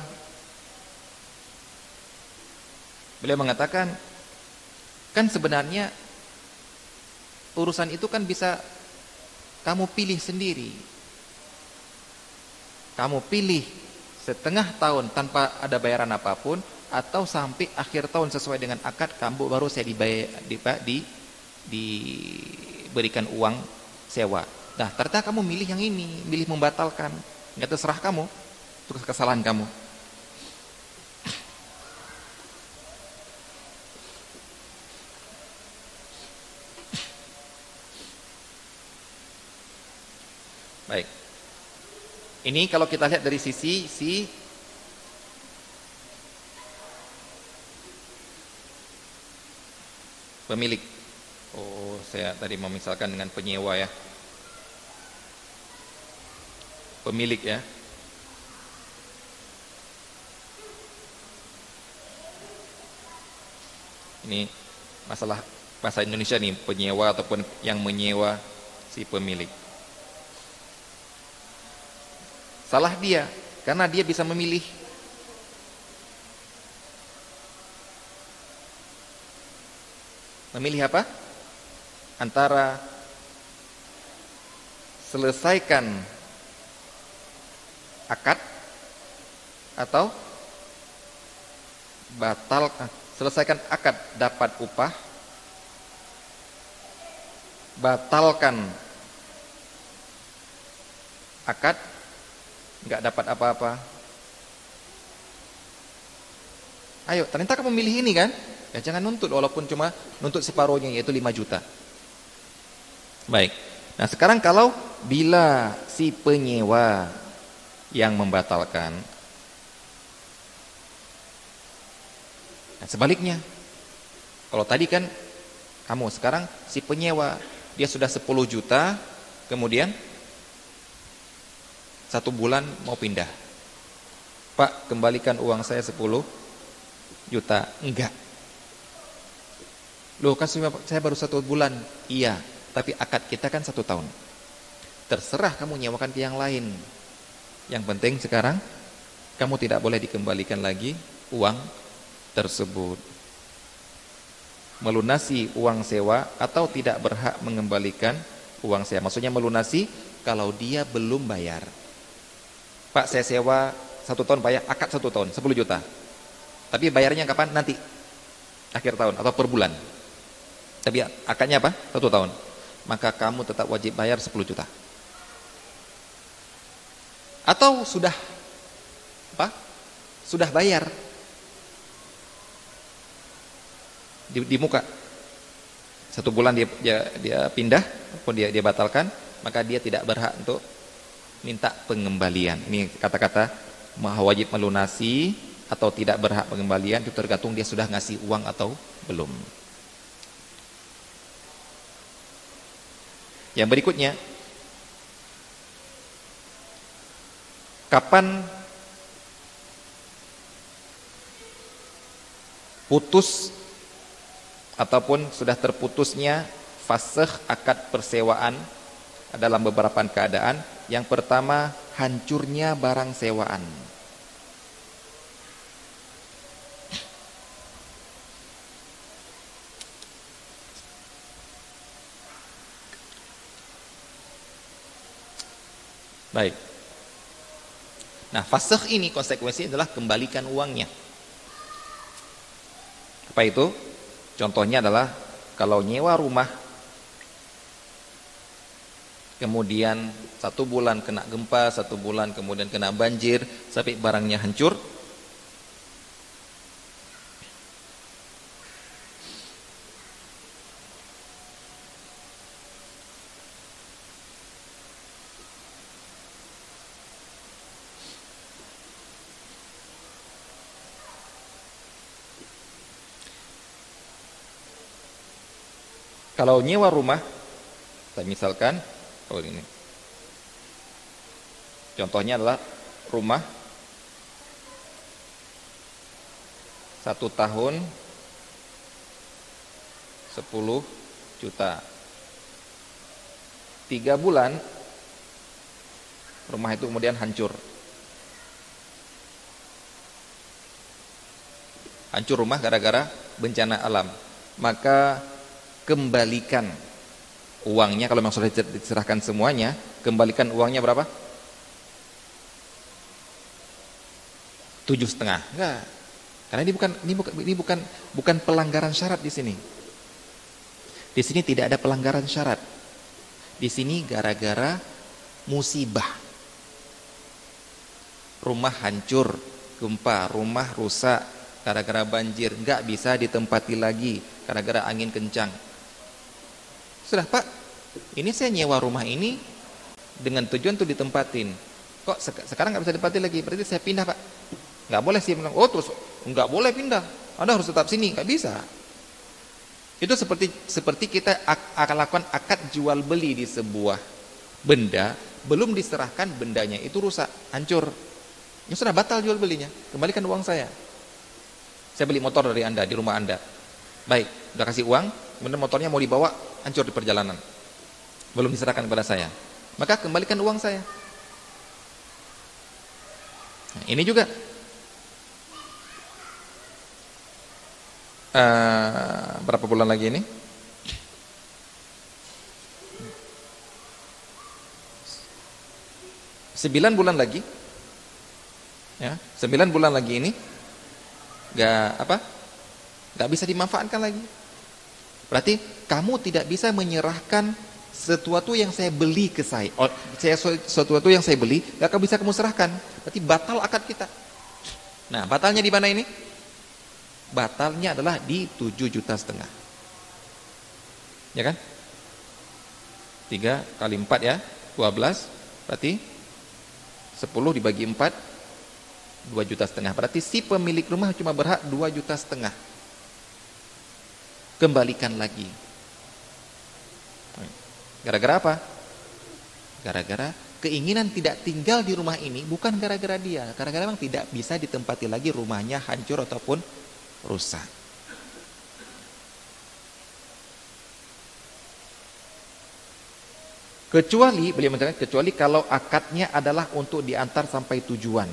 Beliau mengatakan, kan sebenarnya urusan itu kan bisa kamu pilih sendiri. Kamu pilih setengah tahun tanpa ada bayaran apa pun atau sampai akhir tahun sesuai dengan akad kamu baru saya dibayar di, di, diberikan uang sewa. Nah, ternyata kamu milih yang ini, milih membatalkan. Nggak terserah kamu. Terus kesalahan kamu. Baik. Ini kalau kita lihat dari sisi si pemilik. Oh, saya tadi memisalkan dengan penyewa ya. Pemilik ya. Ini masalah bahasa Indonesia nih, penyewa ataupun yang menyewa si pemilik. Salah dia, karena dia bisa memilih. Memilih apa? Antara selesaikan akad atau batalkan selesaikan akad dapat upah batalkan akad nggak dapat apa-apa. Ayo ternyata kamu memilih ini kan? Ya jangan nuntut walaupun cuma nuntut separuhnya yaitu 5 juta. Baik. Nah sekarang kalau bila si penyewa yang membatalkan. Nah, sebaliknya kalau tadi kan kamu sekarang si penyewa dia sudah 10 juta kemudian satu bulan mau pindah. Pak kembalikan uang saya 10 juta. Enggak. Loh kan saya baru satu bulan. Iya tapi akad kita kan satu tahun. Terserah kamu nyewakan ke yang lain yang penting sekarang kamu tidak boleh dikembalikan lagi uang tersebut melunasi uang sewa atau tidak berhak mengembalikan uang sewa. Maksudnya melunasi kalau dia belum bayar. Pak saya sewa satu tahun bayar akad satu tahun 10 juta. Tapi bayarnya kapan? Nanti akhir tahun atau per bulan. Tapi akadnya apa? Satu tahun. Maka kamu tetap wajib bayar 10 juta. Atau sudah apa? Sudah bayar di, di muka. Satu bulan dia dia, dia pindah, ataupun dia dia batalkan, maka dia tidak berhak untuk minta pengembalian. Ini kata-kata wajib melunasi atau tidak berhak pengembalian itu tergantung dia sudah ngasih uang atau belum. Yang berikutnya kapan putus ataupun sudah terputusnya fasih akad persewaan dalam beberapa keadaan. Yang pertama, hancurnya barang sewaan. Baik. Nah, fasih ini konsekuensi adalah kembalikan uangnya. Apa itu? Contohnya adalah kalau nyewa rumah kemudian satu bulan kena gempa, satu bulan kemudian kena banjir sampai barangnya hancur. Kalau nyewa rumah, misalkan, oh ini, contohnya adalah rumah satu tahun 10 juta. Tiga bulan rumah itu kemudian hancur. Hancur rumah gara-gara bencana alam. Maka kembalikan uangnya. Kalau memang sudah diserahkan semuanya kembalikan uangnya berapa? Tujuh setengah. Enggak. Karena ini bukan ini bukan ini bukan bukan pelanggaran syarat di sini. Di sini tidak ada pelanggaran syarat. Di sini gara-gara musibah. Rumah hancur gempa rumah rusak gara-gara banjir. Nggak bisa ditempati lagi gara-gara angin kencang sudah Pak, ini saya nyewa rumah ini dengan tujuan untuk ditempatin. Kok sekarang nggak bisa ditempati lagi? Berarti saya pindah Pak. Nggak boleh sih bilang, oh terus nggak boleh pindah. Anda harus tetap sini, nggak bisa. Itu seperti seperti kita akan lakukan akad jual beli di sebuah benda, belum diserahkan bendanya itu rusak, hancur. Ya sudah batal jual belinya, kembalikan uang saya. Saya beli motor dari Anda di rumah Anda. Baik, udah kasih uang, kemudian motornya mau dibawa, hancur di perjalanan. Belum diserahkan kepada saya. Maka kembalikan uang saya. Nah, ini juga uh, berapa bulan lagi ini? Sembilan bulan lagi, ya, sembilan bulan lagi ini, gak apa, gak bisa dimanfaatkan lagi. Berarti kamu tidak bisa menyerahkan sesuatu yang saya beli ke saya, oh, saya sesuatu yang saya beli, gak akan bisa kamu serahkan. Berarti batal akad kita. Nah, batalnya di mana ini? batalnya adalah di 7 juta setengah. Ya kan? 3 kali 4 ya, 12 berarti 10 dibagi 4 2 juta setengah. Berarti si pemilik rumah cuma berhak 2 juta setengah. Kembalikan lagi. Gara-gara apa? Gara-gara keinginan tidak tinggal di rumah ini bukan gara-gara dia. Gara-gara memang tidak bisa ditempati lagi rumahnya hancur ataupun rusak. Kecuali, beliau mengatakan, kecuali kalau akadnya adalah untuk diantar sampai tujuan.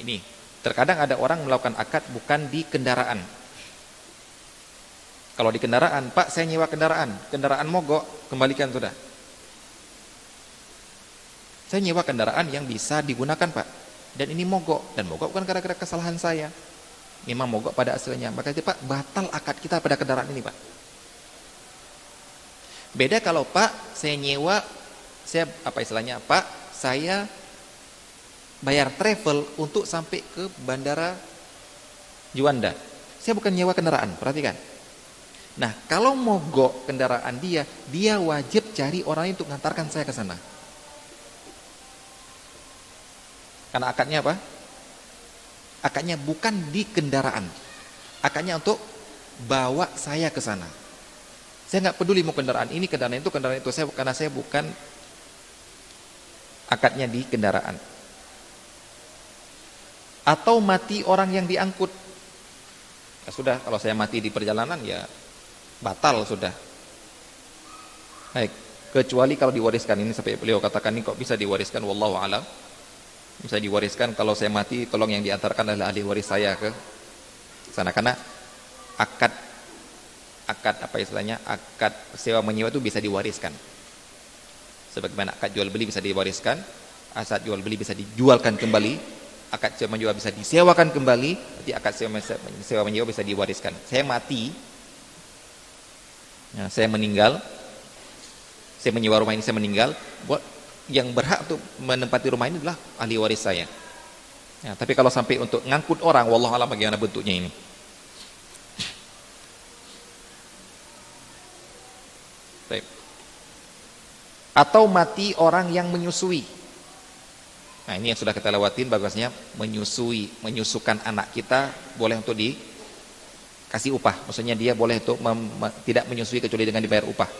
Ini, terkadang ada orang melakukan akad bukan di kendaraan. Kalau di kendaraan, Pak saya nyewa kendaraan, kendaraan mogok, kembalikan sudah. Saya nyewa kendaraan yang bisa digunakan Pak, dan ini mogok, dan mogok bukan gara-gara kesalahan saya. Memang mogok pada aslinya maka itu Pak batal akad kita pada kendaraan ini Pak. Beda kalau Pak saya nyewa saya apa istilahnya Pak saya bayar travel untuk sampai ke bandara Juanda. Saya bukan nyewa kendaraan perhatikan nah kalau mogok kendaraan dia dia wajib cari orang untuk mengantarkan saya ke sana. Karena akadnya apa? Akadnya bukan di kendaraan. Akadnya untuk bawa saya ke sana. Saya nggak peduli mau kendaraan ini kendaraan itu kendaraan itu. Saya karena saya bukan akadnya di kendaraan. Atau mati orang yang diangkut. Ya sudah kalau saya mati di perjalanan ya batal sudah. Baik kecuali kalau diwariskan. Ini sampai beliau katakan ini kok bisa diwariskan? Wallahu alam. Bisa diwariskan kalau saya mati tolong yang diantarkan adalah ahli waris saya ke sana. Karena akad akad apa istilahnya? Akad sewa menyewa itu bisa diwariskan. Sebagaimana akad jual beli bisa diwariskan asal jual beli bisa dijualkan kembali akad sewa menyewa bisa disewakan kembali nanti akad sewa menyewa bisa diwariskan. Saya mati ya, saya meninggal saya menyewa rumah ini saya meninggal buat yang berhak untuk menempati rumah ini adalah ahli waris saya. Ya, tapi kalau sampai untuk ngangkut orang, wallah alam bagaimana bentuknya ini. Baik. Atau mati orang yang menyusui. Nah ini yang sudah kita lewatin bagusnya menyusui, menyusukan anak kita boleh untuk dikasih upah. Maksudnya dia boleh untuk tidak menyusui kecuali dengan dibayar upah.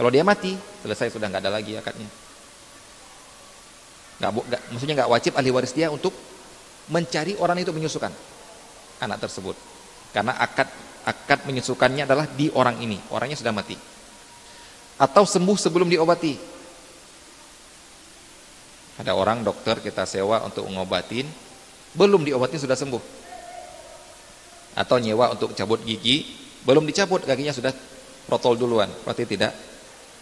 Kalau dia mati, selesai sudah nggak ada lagi akadnya. Nggak, nggak maksudnya nggak wajib ahli waris dia untuk mencari orang itu menyusukan anak tersebut. Karena akad akad menyusukannya adalah di orang ini. Orangnya sudah mati. Atau sembuh sebelum diobati. Ada orang dokter kita sewa untuk ngobatin belum diobatin sudah sembuh atau nyewa untuk cabut gigi. Belum dicabut kakinya sudah protol duluan. Berarti tidak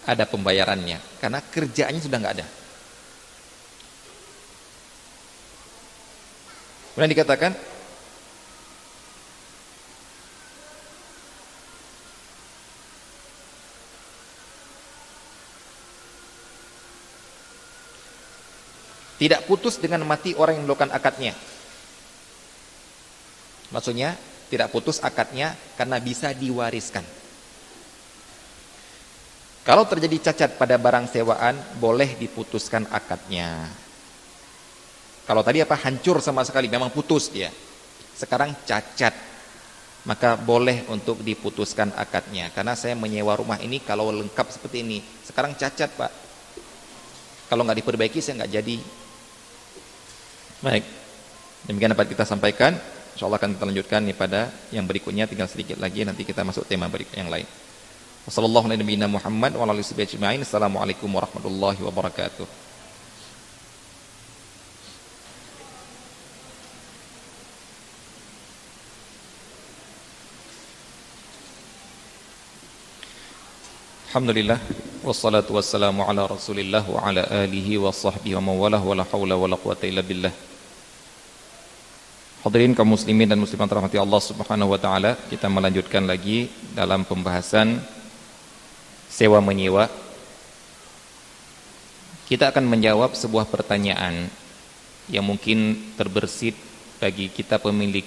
ada pembayarannya karena kerjaannya sudah nggak ada. Kemudian dikatakan tidak putus dengan mati orang yang melakukan akadnya. Maksudnya tidak putus akadnya karena bisa diwariskan. Kalau terjadi cacat pada barang sewaan, boleh diputuskan akadnya. Kalau tadi apa hancur sama sekali, memang putus dia. Sekarang cacat. Maka boleh untuk diputuskan akadnya. Karena saya menyewa rumah ini kalau lengkap seperti ini. Sekarang cacat pak. Kalau nggak diperbaiki saya nggak jadi. Baik. Demikian dapat kita sampaikan. Insya Allah akan kita lanjutkan nih pada yang berikutnya. Tinggal sedikit lagi nanti kita masuk tema berikut yang lain. Wassalamualaikum warahmatullahi wabarakatuh. Alhamdulillah wassalatu wassalamu ala Rasulillah wa ala alihi wa sahbihi wa mawalah wa la haula wa la quwata illa billah. Hadirin kaum muslimin dan muslimat rahmati Allah Subhanahu wa taala, kita melanjutkan lagi dalam pembahasan sewa menyewa. Kita akan menjawab sebuah pertanyaan yang mungkin terbersit bagi kita pemilik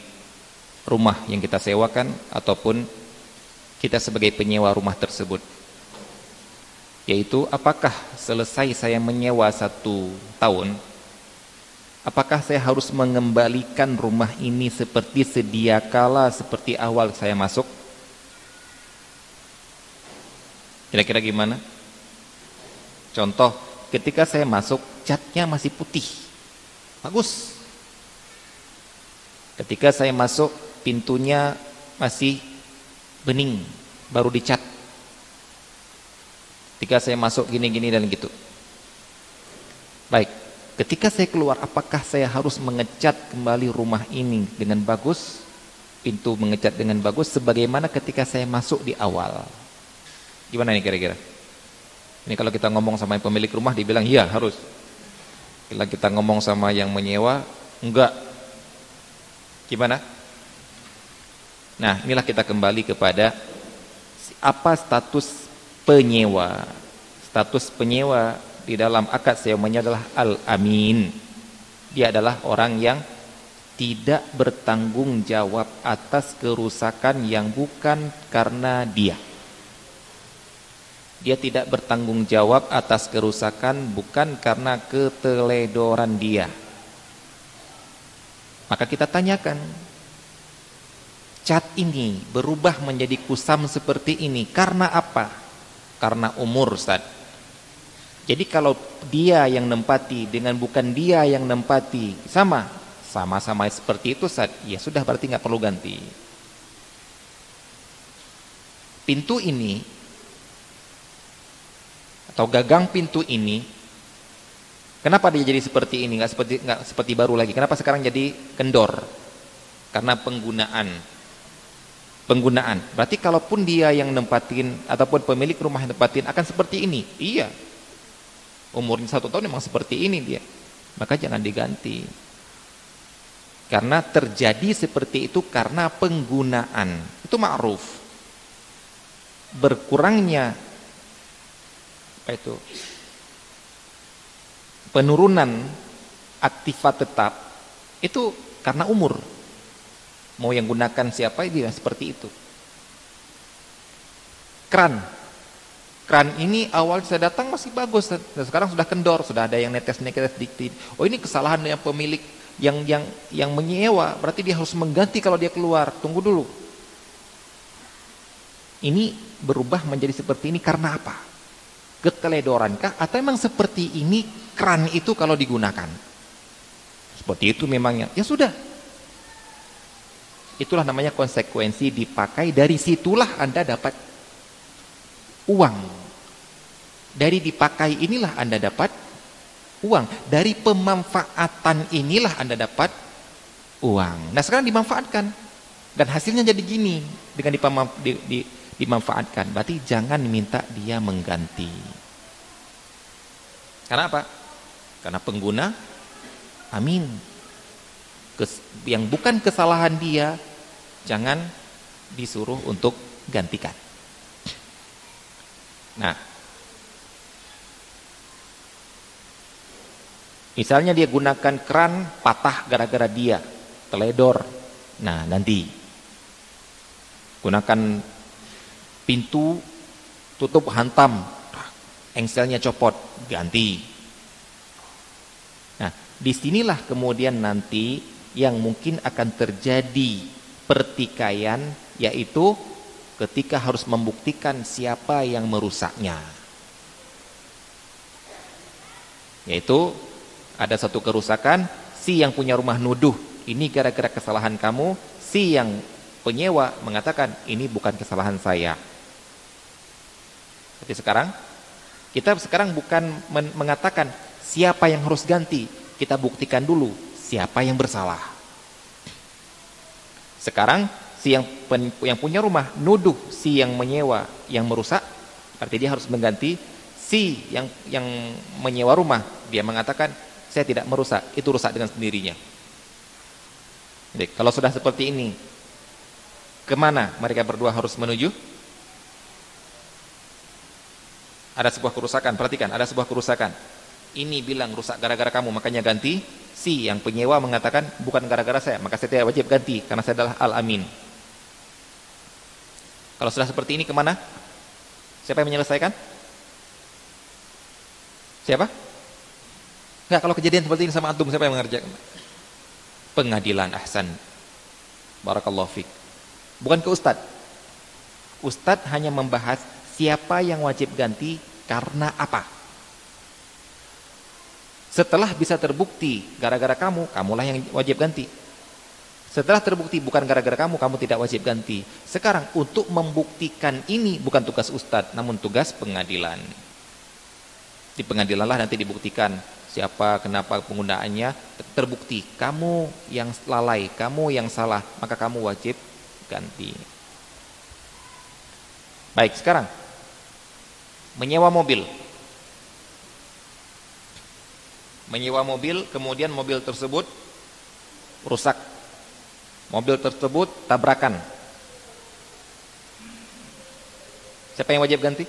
rumah yang kita sewakan ataupun kita sebagai penyewa rumah tersebut yaitu apakah selesai saya menyewa satu tahun apakah saya harus mengembalikan rumah ini seperti sedia kala seperti awal saya masuk? Kira-kira gimana? Contoh ketika saya masuk catnya masih putih. Bagus. Ketika saya masuk pintunya masih bening baru dicat. Ketika saya masuk gini-gini dan gitu. Baik, ketika saya keluar apakah saya harus mengecat kembali rumah ini dengan bagus? Pintu mengecat dengan bagus sebagaimana ketika saya masuk di awal. Gimana nih kira-kira? Ini kalau kita ngomong sama pemilik rumah dibilang iya harus. Kalau kita ngomong sama yang menyewa enggak. Gimana? Nah, inilah kita kembali kepada apa status penyewa. Status penyewa di dalam akad sewanya adalah al-amin. Dia adalah orang yang tidak bertanggung jawab atas kerusakan yang bukan karena dia. Dia tidak bertanggung jawab atas kerusakan bukan karena keteledoran dia. Maka kita tanyakan, cat ini berubah menjadi kusam seperti ini karena apa? karena umur Ustaz. Jadi kalau dia yang nempati dengan bukan dia yang nempati sama, sama-sama seperti itu Ustaz, ya sudah berarti nggak perlu ganti. Pintu ini atau gagang pintu ini kenapa dia jadi seperti ini nggak seperti nggak seperti baru lagi kenapa sekarang jadi kendor karena penggunaan penggunaan. Berarti kalaupun dia yang nempatin ataupun pemilik rumah yang nempatin akan seperti ini, iya. Umurnya satu tahun memang seperti ini dia. Maka jangan diganti. Karena terjadi seperti itu karena penggunaan. Itu ma'ruf. Berkurangnya apa itu? Penurunan aktifat tetap itu karena umur mau yang gunakan siapa dia seperti itu kran kran ini awal saya datang masih bagus. Dan sekarang sudah kendor sudah ada yang netes-netes dikti oh ini kesalahan yang pemilik yang yang yang menyewa. Berarti dia harus mengganti kalau dia keluar. Tunggu dulu. Ini berubah menjadi seperti ini karena apa? Keteledoran kah atau memang seperti ini kran itu kalau digunakan? Seperti itu memangnya. Ya sudah. Itulah namanya konsekuensi dipakai. Dari situlah Anda dapat uang. Dari dipakai inilah Anda dapat uang. Dari pemanfaatan inilah Anda dapat uang. Nah sekarang dimanfaatkan. Dan hasilnya jadi gini dengan di, di, dimanfaatkan. Berarti jangan minta dia mengganti. Karena apa? Karena pengguna amin. Kes, yang bukan kesalahan dia jangan disuruh untuk gantikan. Nah, misalnya dia gunakan keran patah gara-gara dia teledor. Nah, nanti gunakan pintu tutup hantam, engselnya copot, ganti. Nah, di sinilah kemudian nanti yang mungkin akan terjadi pertikaian yaitu ketika harus membuktikan siapa yang merusaknya. Yaitu ada satu kerusakan, si yang punya rumah nuduh, ini gara-gara kesalahan kamu, si yang penyewa mengatakan ini bukan kesalahan saya. Jadi sekarang kita sekarang bukan mengatakan siapa yang harus ganti, kita buktikan dulu siapa yang bersalah. Sekarang si yang pen, yang punya rumah nuduh si yang menyewa yang merusak, berarti dia harus mengganti si yang yang menyewa rumah. Dia mengatakan saya tidak merusak, itu rusak dengan sendirinya. Jadi kalau sudah seperti ini, ke mana mereka berdua harus menuju? Ada sebuah kerusakan, perhatikan, ada sebuah kerusakan. Ini bilang rusak gara-gara kamu, makanya ganti. Si yang penyewa mengatakan bukan gara-gara saya, maka saya tidak wajib ganti karena saya adalah al-amin. Kalau sudah seperti ini ke mana? Siapa yang menyelesaikan? Siapa? Enggak, kalau kejadian seperti ini sama antum siapa yang mengerjakan? Pengadilan ahsan. Barakallahu fiq. Bukan ke ustad. Ustad hanya membahas siapa yang wajib ganti karena apa. Setelah bisa terbukti gara-gara kamu, kamulah yang wajib ganti. Setelah terbukti bukan gara-gara kamu, kamu tidak wajib ganti. Sekarang untuk membuktikan ini bukan tugas ustadz, namun tugas pengadilan. Di pengadilan lah nanti dibuktikan siapa, kenapa penggunaannya, terbukti. Kamu yang lalai, kamu yang salah, maka kamu wajib ganti. Baik, sekarang menyewa mobil. Menyewa mobil, kemudian mobil tersebut rusak Mobil tersebut tabrakan. Siapa yang wajib ganti?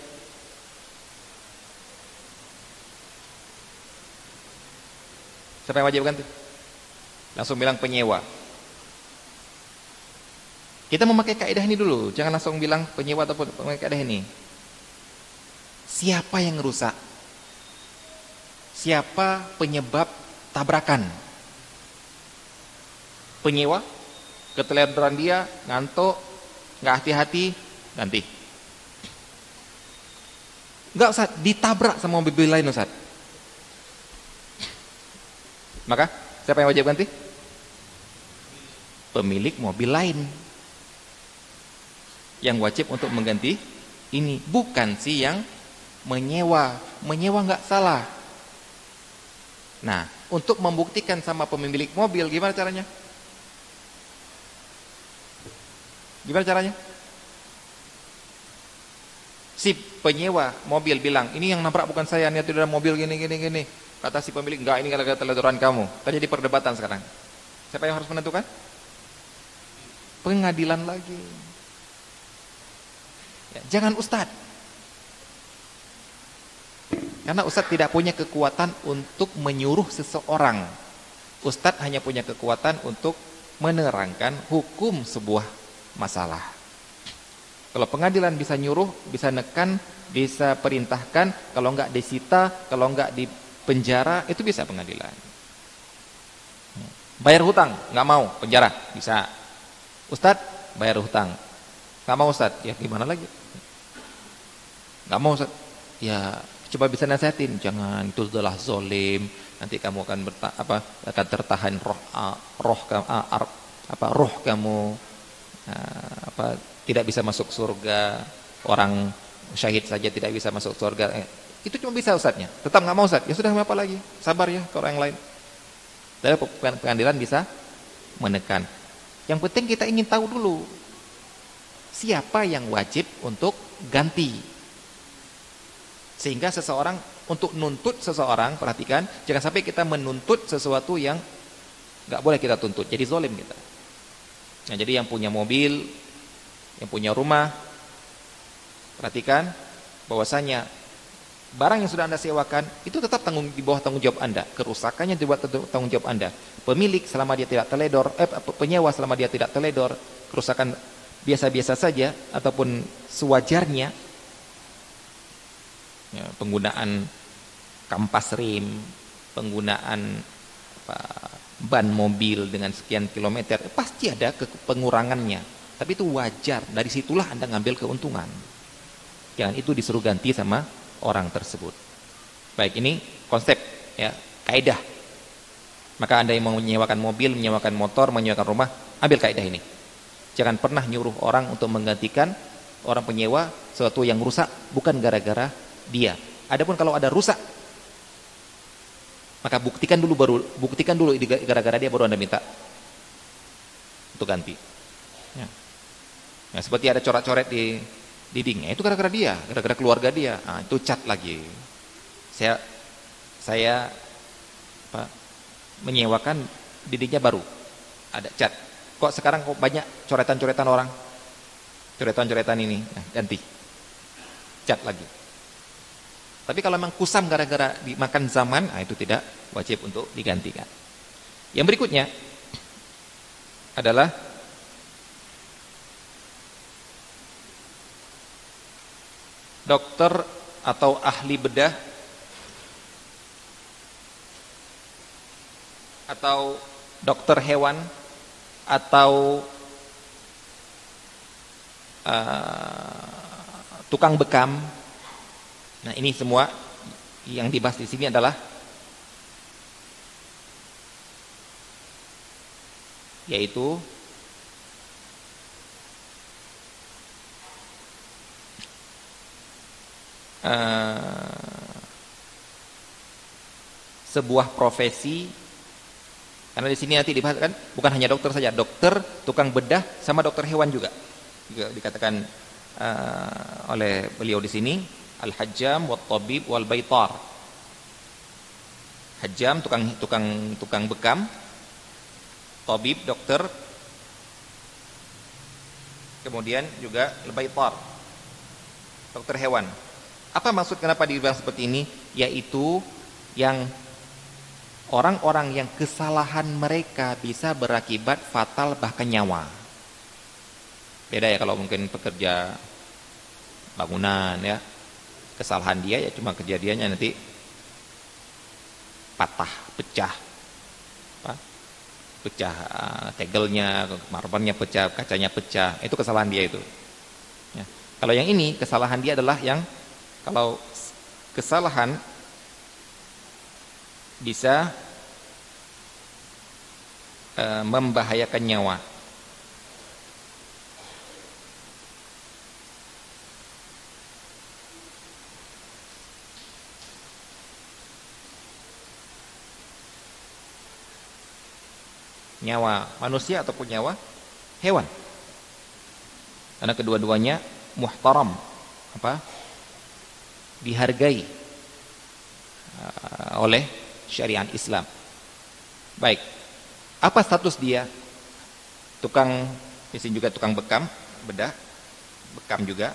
Siapa yang wajib ganti? Langsung bilang penyewa. Kita memakai kaidah ini dulu, jangan langsung bilang penyewa ataupun memakai kaidah ini. Siapa yang rusak? Siapa penyebab tabrakan? Penyewa keteledoran dia, ngantuk, nggak hati-hati, ganti. Enggak Ustaz, ditabrak sama mobil lain Ustaz. Maka siapa yang wajib ganti? Pemilik mobil lain. Yang wajib untuk mengganti ini bukan si yang menyewa. Menyewa nggak salah. Nah, untuk membuktikan sama pemilik mobil gimana caranya? Gimana caranya? Si penyewa mobil bilang, ini yang nabrak bukan saya, ini tidak mobil gini gini gini. Kata si pemilik, enggak ini gara-gara teledoran kamu. Terjadi perdebatan sekarang. Siapa yang harus menentukan? Pengadilan lagi. Ya, jangan ustadz. Karena ustadz tidak punya kekuatan untuk menyuruh seseorang. Ustadz hanya punya kekuatan untuk menerangkan hukum sebuah masalah. Kalau pengadilan bisa nyuruh, bisa nekan, bisa perintahkan, kalau enggak disita, kalau enggak di penjara, itu bisa pengadilan. Bayar hutang, enggak mau, penjara, bisa. Ustadz, bayar hutang. Enggak mau Ustadz, ya gimana lagi? Enggak mau Ustadz, ya coba bisa nasihatin, jangan itu adalah zolim, nanti kamu akan berta, apa akan tertahan roh roh apa roh kamu Eh, apa tidak bisa masuk surga, orang syahid saja tidak bisa masuk surga. Itu cuma bisa ustadznya. Tetap nggak mau ustadz. Ya sudah apa lagi? Sabar ya kalau yang lain. Dari pengadilan bisa menekan. Yang penting kita ingin tahu dulu siapa yang wajib untuk ganti. Sehingga seseorang untuk nuntut seseorang, perhatikan, jangan sampai kita menuntut sesuatu yang nggak boleh kita tuntut. Jadi zolim kita. Nah, jadi yang punya mobil, yang punya rumah, perhatikan bahwasanya barang yang sudah Anda sewakan itu tetap tanggung di bawah tanggung jawab Anda. Kerusakannya di bawah tanggung jawab Anda. Pemilik selama dia tidak teledor, eh penyewa selama dia tidak teledor, kerusakan biasa-biasa saja ataupun sewajarnya ya, penggunaan kampas rim, penggunaan apa, ban mobil dengan sekian kilometer pasti ada pengurangannya tapi itu wajar dari situlah anda ngambil keuntungan jangan itu disuruh ganti sama orang tersebut. Baik ini konsep ya kaidah. Maka anda yang mau menyewakan mobil menyewakan motor menyewakan rumah ambil kaidah ini. Jangan pernah nyuruh orang untuk menggantikan orang penyewa sesuatu yang rusak bukan gara-gara dia. Adapun kalau ada rusak maka buktikan dulu baru buktikan dulu gara-gara dia baru anda minta untuk ganti. Ya. Nah, seperti ada coret-coret di dinding itu gara-gara dia gara-gara keluarga dia. Nah, itu cat lagi. Saya saya apa, menyewakan dindingnya baru. Ada cat. Kok sekarang kok banyak coretan-coretan orang? Coretan-coretan ini. Nah, ganti. Cat lagi. Tapi kalau memang kusam gara-gara dimakan zaman, nah itu tidak wajib untuk digantikan. Yang berikutnya adalah dokter atau ahli bedah atau dokter hewan atau uh, tukang bekam. Nah, ini semua yang dibahas di sini adalah yaitu uh, sebuah profesi. Karena di sini nanti dibahas kan bukan hanya dokter saja, dokter, tukang bedah sama dokter hewan juga. Juga dikatakan uh, oleh beliau di sini al-hajjam wat tabib wal baitar. Hajjam tukang tukang tukang bekam. Tabib dokter. Kemudian juga al-baitar dokter hewan apa maksud kenapa dibilang seperti ini yaitu yang orang-orang yang kesalahan mereka bisa berakibat fatal bahkan nyawa beda ya kalau mungkin pekerja bangunan ya kesalahan dia ya cuma kejadiannya nanti patah, pecah. Apa? Pecah uh, tegelnya, marmernya pecah, kacanya pecah. Itu kesalahan dia itu. Ya. Kalau yang ini kesalahan dia adalah yang kalau kesalahan bisa uh, membahayakan nyawa. nyawa manusia ataupun nyawa hewan. Karena kedua-duanya muhtaram, apa? Dihargai uh, oleh syariat Islam. Baik. Apa status dia? Tukang di sini juga tukang bekam, bedah, bekam juga.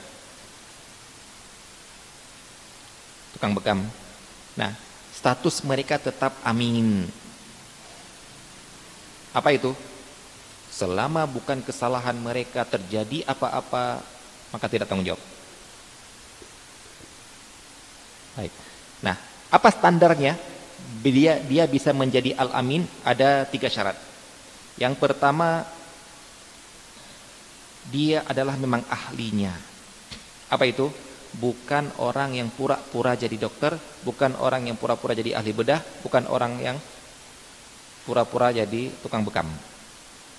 Tukang bekam. Nah, status mereka tetap amin apa itu? Selama bukan kesalahan mereka terjadi apa-apa, maka tidak tanggung jawab. Baik. Nah, apa standarnya? Dia dia bisa menjadi al-amin ada tiga syarat. Yang pertama dia adalah memang ahlinya. Apa itu? Bukan orang yang pura-pura jadi dokter, bukan orang yang pura-pura jadi ahli bedah, bukan orang yang pura-pura jadi tukang bekam.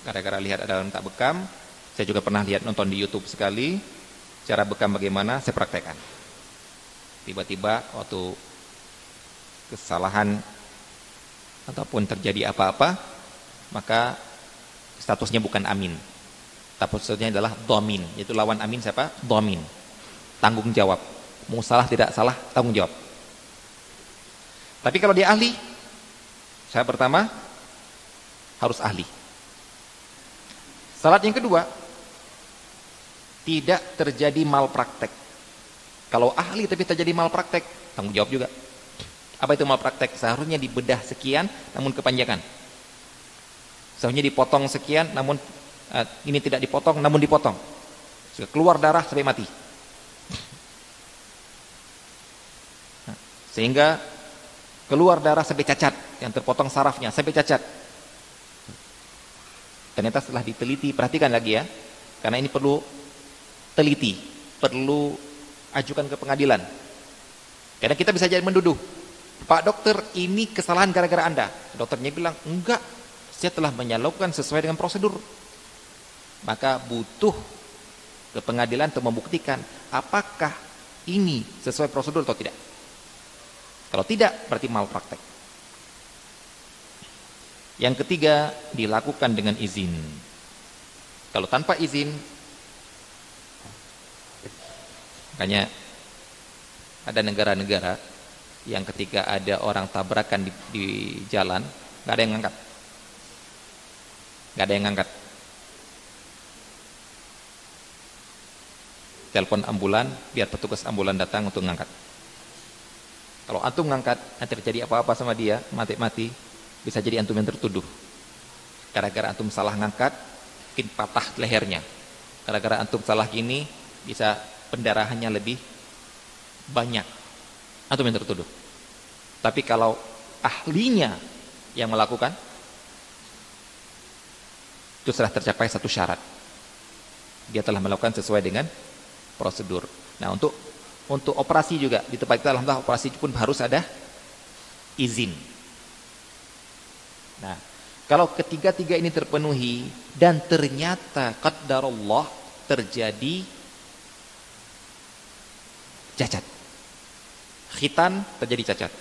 Gara-gara lihat ada orang tak bekam, saya juga pernah lihat nonton di YouTube sekali, cara bekam bagaimana saya praktekkan. Tiba-tiba waktu kesalahan ataupun terjadi apa-apa, maka statusnya bukan amin. Statusnya adalah domin, yaitu lawan amin siapa? Domin. Tanggung jawab. Mau salah tidak salah, tanggung jawab. Tapi kalau dia ahli, saya pertama harus ahli. Syarat yang kedua, tidak terjadi malpraktek. Kalau ahli tapi terjadi malpraktek, tanggung jawab juga. Apa itu malpraktek? Seharusnya dibedah sekian namun kepanjangan. Seharusnya dipotong sekian namun uh, ini tidak dipotong namun dipotong. Sudah keluar darah sampai mati. Sehingga keluar darah sampai cacat, yang terpotong sarafnya sampai cacat. Ternyata setelah diteliti, perhatikan lagi ya. Karena ini perlu teliti, perlu ajukan ke pengadilan. Karena kita bisa jadi menduduh. Pak dokter ini kesalahan gara-gara Anda. Dokternya bilang, enggak, saya telah menyalurkan sesuai dengan prosedur. Maka butuh ke pengadilan untuk membuktikan apakah ini sesuai prosedur atau tidak. Kalau tidak, berarti malpraktek. Yang ketiga, dilakukan dengan izin. Kalau tanpa izin, makanya ada negara-negara yang ketika ada orang tabrakan di, di jalan, nggak ada yang ngangkat, nggak ada yang ngangkat. Telepon ambulan, biar petugas ambulan datang untuk ngangkat. Kalau antum ngangkat, nanti terjadi apa-apa sama dia, mati-mati, bisa jadi antum yang tertuduh. Gara-gara antum salah ngangkat, mungkin patah lehernya. Gara-gara antum salah gini, bisa pendarahannya lebih banyak. Antum yang tertuduh. Tapi kalau ahlinya yang melakukan, itu sudah tercapai satu syarat. Dia telah melakukan sesuai dengan prosedur. Nah, untuk untuk operasi juga di tempat kita alhamdulillah operasi pun harus ada izin. Nah, kalau ketiga-tiga ini terpenuhi dan ternyata qadarullah terjadi cacat. Khitan terjadi cacat.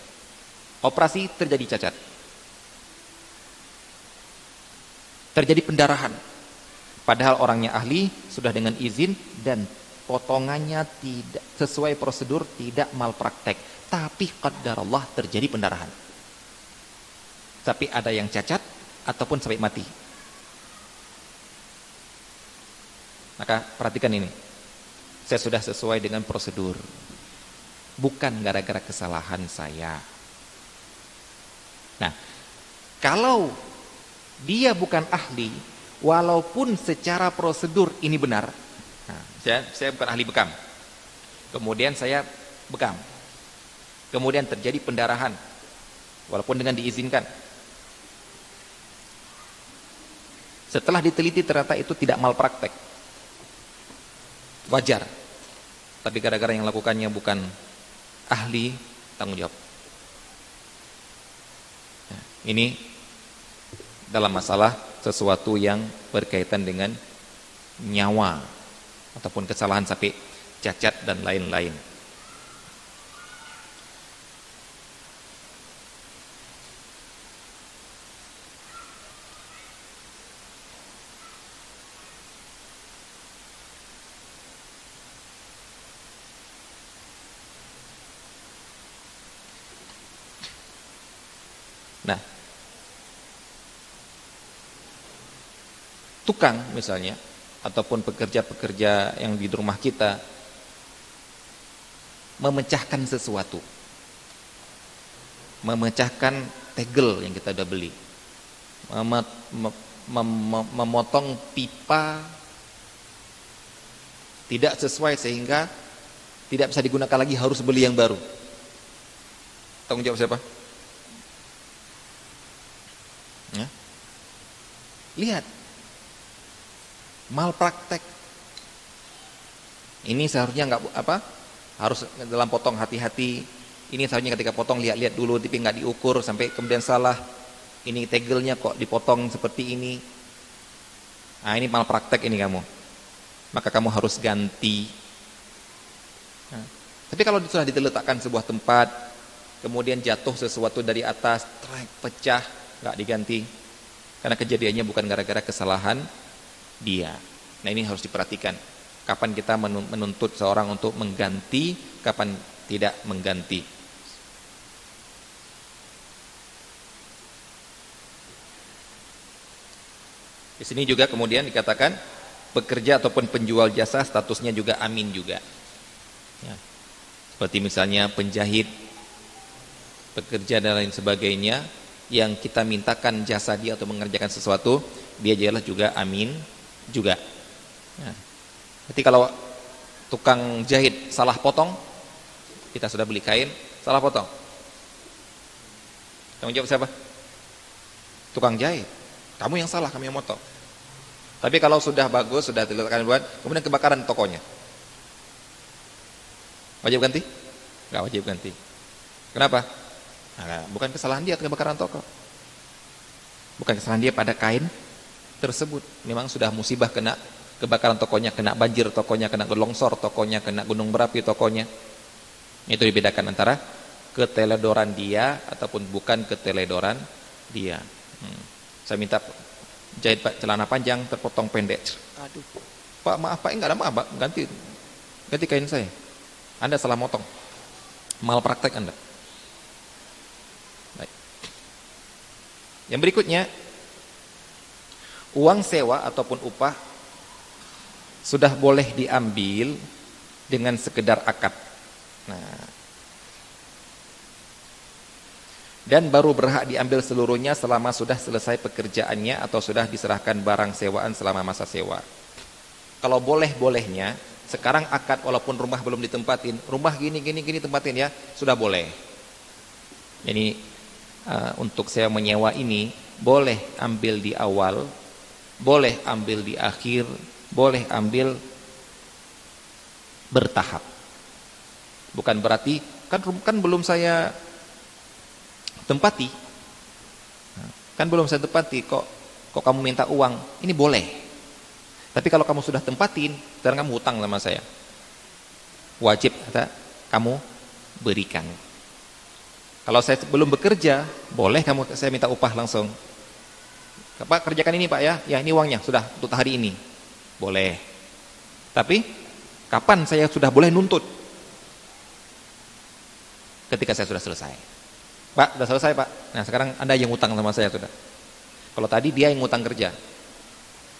Operasi terjadi cacat. Terjadi pendarahan. Padahal orangnya ahli sudah dengan izin dan potongannya tidak sesuai prosedur, tidak malpraktek. Tapi Allah terjadi pendarahan. Tapi ada yang cacat ataupun sampai mati. Maka perhatikan ini. Saya sudah sesuai dengan prosedur. Bukan gara-gara kesalahan saya. Nah, kalau dia bukan ahli, walaupun secara prosedur ini benar, Nah, saya, saya bukan ahli bekam. Kemudian saya bekam. Kemudian terjadi pendarahan. Walaupun dengan diizinkan. Setelah diteliti ternyata itu tidak malpraktek. Wajar. Tapi gara-gara yang lakukannya bukan ahli, tanggung jawab. Nah, ini dalam masalah sesuatu yang berkaitan dengan nyawa ataupun kesalahan sampai cacat dan lain-lain. Nah, tukang misalnya ataupun pekerja-pekerja yang di rumah kita memecahkan sesuatu. Memecahkan tegel yang kita udah beli. Mem mem memotong pipa tidak sesuai sehingga tidak bisa digunakan lagi harus beli yang baru. Tanggung jawab siapa? Ya? lihat malpraktek. Ini seharusnya nggak apa? Harus dalam potong hati-hati. Ini seharusnya ketika potong lihat-lihat dulu tapi nggak diukur sampai kemudian salah. Ini tegelnya kok dipotong seperti ini. Nah, ini malpraktek ini kamu. Maka kamu harus ganti. Nah, tapi kalau sudah diletakkan sebuah tempat, kemudian jatuh sesuatu dari atas, trek, pecah, nggak diganti. Karena kejadiannya bukan gara-gara kesalahan dia. Nah ini harus diperhatikan. Kapan kita menuntut seorang untuk mengganti, kapan tidak mengganti. Di sini juga kemudian dikatakan pekerja ataupun penjual jasa statusnya juga amin juga. Ya. Seperti misalnya penjahit, pekerja dan lain sebagainya yang kita mintakan jasa dia untuk mengerjakan sesuatu, dia jelas juga amin juga. Ya. Jadi kalau tukang jahit salah potong, kita sudah beli kain, salah potong. Tanggung jawab siapa? Tukang jahit. Kamu yang salah, kami yang motong. Tapi kalau sudah bagus, sudah diletakkan buat, kemudian kebakaran tokonya. Wajib ganti? Enggak wajib ganti. Kenapa? Nah, bukan kesalahan dia kebakaran toko. Bukan kesalahan dia pada kain tersebut. Memang sudah musibah kena kebakaran tokonya, kena banjir tokonya, kena longsor tokonya, kena gunung berapi tokonya. Itu dibedakan antara keteledoran dia ataupun bukan keteledoran dia. Hmm. Saya minta jahit pak celana panjang terpotong pendek. Aduh, pak maaf pak enggak ada maaf pak ganti ganti kain saya. Anda salah motong, mal praktek Anda. Yang berikutnya, uang sewa ataupun upah sudah boleh diambil dengan sekedar akad. Nah, dan baru berhak diambil seluruhnya selama sudah selesai pekerjaannya atau sudah diserahkan barang sewaan selama masa sewa. Kalau boleh-bolehnya, sekarang akad walaupun rumah belum ditempatin, rumah gini gini gini tempatin ya, sudah boleh. Jadi uh, untuk saya menyewa ini boleh ambil di awal, boleh ambil di akhir, boleh ambil bertahap. Bukan berarti kan kan belum saya tempati. Kan belum saya tempati kok kok kamu minta uang. Ini boleh. Tapi kalau kamu sudah tempatin, sekarang kamu hutang sama saya. Wajib kata kamu berikan. Kalau saya belum bekerja, boleh kamu saya minta upah langsung. Pak kerjakan ini Pak ya, ya ini uangnya sudah untuk hari ini. Boleh. Tapi kapan saya sudah boleh nuntut? Ketika saya sudah selesai. Pak, sudah selesai Pak. Nah sekarang Anda yang utang sama saya sudah. Kalau tadi dia yang utang kerja.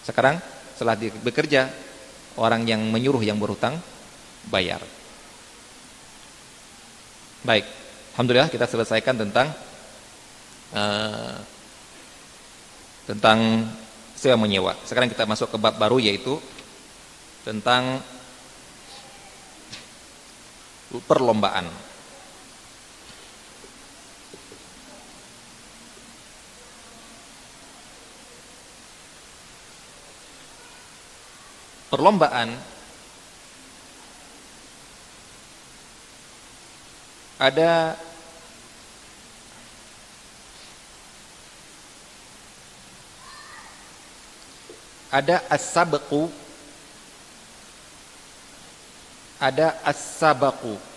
Sekarang setelah bekerja, orang yang menyuruh yang berhutang bayar. Baik. Alhamdulillah kita selesaikan tentang uh, tentang sewa menyewa. Sekarang kita masuk ke bab baru yaitu tentang perlombaan. Perlombaan ada ada as-sabqu. Ada as-sabaqu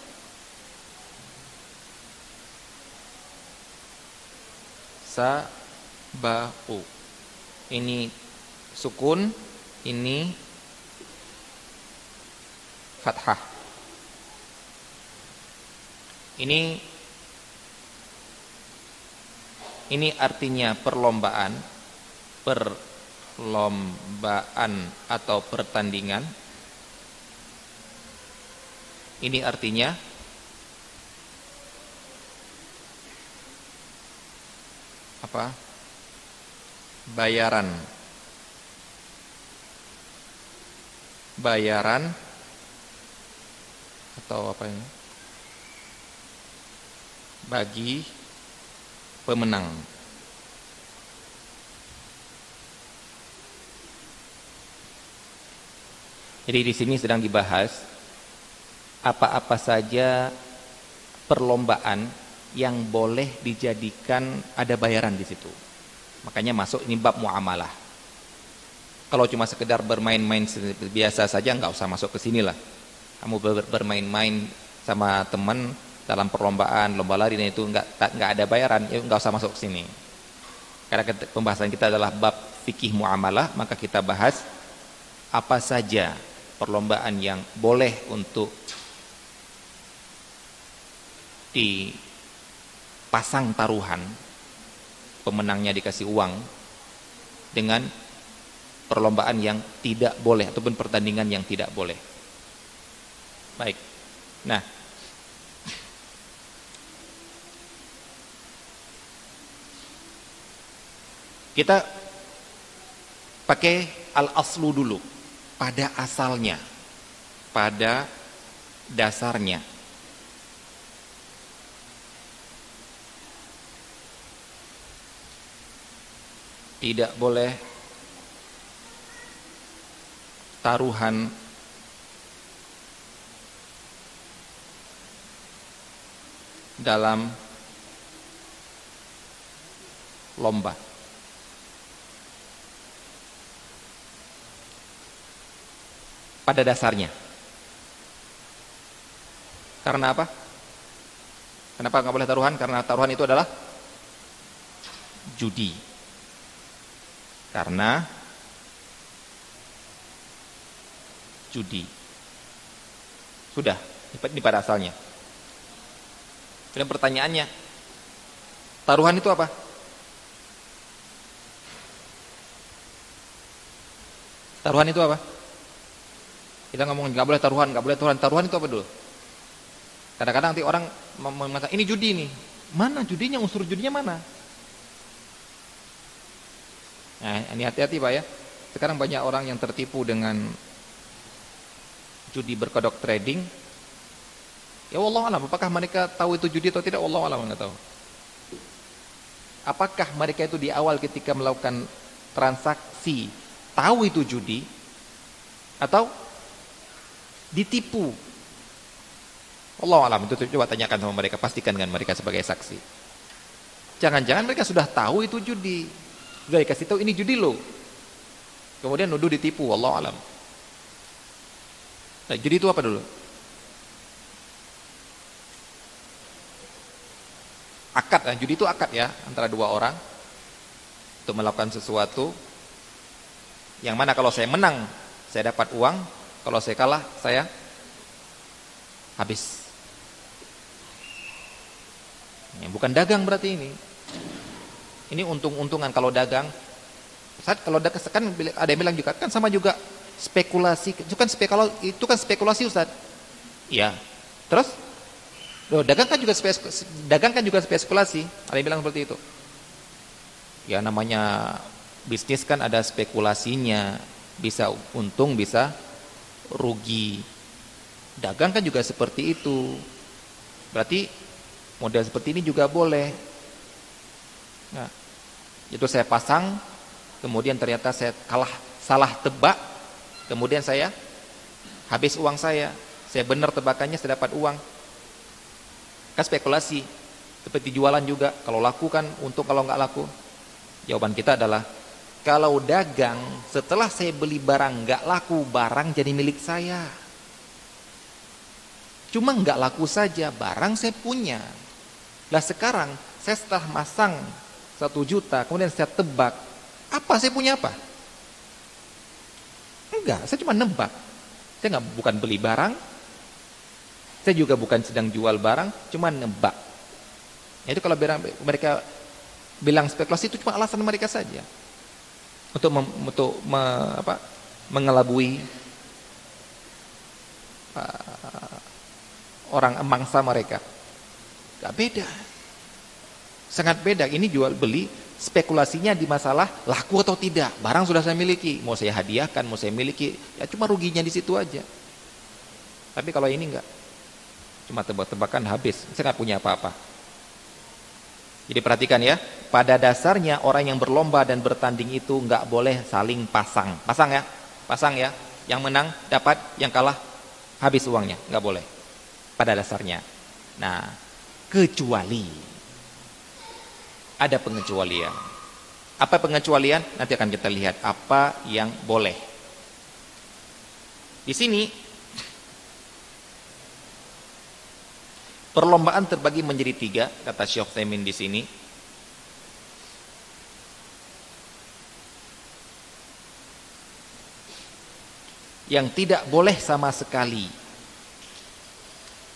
sabaqu. Ini sukun ini fathah. Ini ini artinya perlombaan per perlombaan atau pertandingan. Ini artinya apa? Bayaran. Bayaran atau apa ini? Bagi pemenang Jadi di sini sedang dibahas apa-apa saja perlombaan yang boleh dijadikan ada bayaran di situ. Makanya masuk ini bab muamalah. Kalau cuma sekedar bermain-main biasa saja nggak usah masuk ke sini lah. Kamu bermain-main sama teman dalam perlombaan lomba lari dan itu nggak nggak ada bayaran, ya nggak usah masuk ke sini. Karena pembahasan kita adalah bab fikih muamalah, maka kita bahas apa saja perlombaan yang boleh untuk dipasang taruhan pemenangnya dikasih uang dengan perlombaan yang tidak boleh ataupun pertandingan yang tidak boleh. Baik. Nah kita pakai al-aslu dulu pada asalnya, pada dasarnya. Tidak boleh taruhan dalam lomba. Pada dasarnya. Karena apa? Kenapa nggak boleh taruhan? Karena taruhan itu adalah judi. Karena judi. Sudah, ini pada asalnya. Dan pertanyaannya, taruhan itu apa? Taruhan itu apa? Kita ngomong nggak boleh taruhan, nggak boleh taruhan. Taruhan itu apa dulu? Kadang-kadang nanti orang mengatakan ini judi nih. Mana judinya? Unsur judinya mana? Nah, ini hati-hati Pak ya. Sekarang banyak orang yang tertipu dengan judi berkodok trading. Ya Allah alam, apakah mereka tahu itu judi atau tidak? Allah alam nggak tahu. Apakah mereka itu di awal ketika melakukan transaksi tahu itu judi atau ditipu? Allah alam itu coba tanyakan sama mereka, pastikan dengan mereka sebagai saksi. Jangan-jangan mereka sudah tahu itu judi, sudah dikasih tahu ini judi loh. Kemudian nuduh ditipu, Allah alam. Nah, judi itu apa dulu? Akad, nah, judi itu akad ya antara dua orang untuk melakukan sesuatu yang mana kalau saya menang saya dapat uang, kalau saya kalah saya habis. Ya, bukan dagang berarti ini. Ini untung-untungan kalau dagang. Saat kalau dagang kan ada yang bilang juga kan sama juga spekulasi itu kan spekulasi itu kan spekulasi Ustaz. Iya. Terus Loh, dagang kan juga dagang kan juga spekulasi. Ada yang bilang seperti itu. Ya namanya bisnis kan ada spekulasinya, bisa untung, bisa rugi. Dagang kan juga seperti itu. Berarti model seperti ini juga boleh. Nah, itu saya pasang, kemudian ternyata saya kalah salah tebak, Kemudian saya habis uang saya. Saya benar tebakannya saya dapat uang. Kan spekulasi. Seperti jualan juga. Kalau laku kan untuk kalau nggak laku. Jawaban kita adalah kalau dagang setelah saya beli barang nggak laku barang jadi milik saya. Cuma nggak laku saja barang saya punya. Lah sekarang saya setelah masang satu juta kemudian saya tebak apa saya punya apa? Enggak, saya cuma nebak. Saya nggak bukan beli barang. Saya juga bukan sedang jual barang, cuma nebak. Itu kalau mereka bilang spekulasi itu cuma alasan mereka saja. Untuk mem, untuk me, apa, mengelabui uh, orang emangsa mereka. Gak beda. Sangat beda. Ini jual beli spekulasinya di masalah laku atau tidak. Barang sudah saya miliki, mau saya hadiahkan, mau saya miliki, ya cuma ruginya di situ aja. Tapi kalau ini enggak, cuma tebak-tebakan habis, saya nggak punya apa-apa. Jadi perhatikan ya, pada dasarnya orang yang berlomba dan bertanding itu nggak boleh saling pasang. Pasang ya, pasang ya. Yang menang dapat, yang kalah habis uangnya, nggak boleh. Pada dasarnya. Nah, kecuali ada pengecualian. Apa pengecualian? Nanti akan kita lihat apa yang boleh. Di sini perlombaan terbagi menjadi tiga, kata Syekh Temin di sini. Yang tidak boleh sama sekali.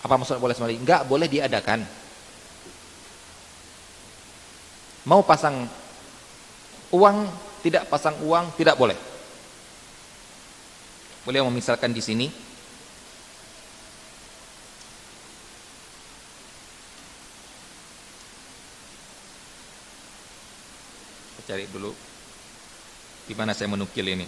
Apa maksudnya boleh sama sekali? Enggak boleh diadakan Mau pasang uang, tidak pasang uang, tidak boleh. Beliau memisalkan di sini cari dulu di mana saya menukil ini.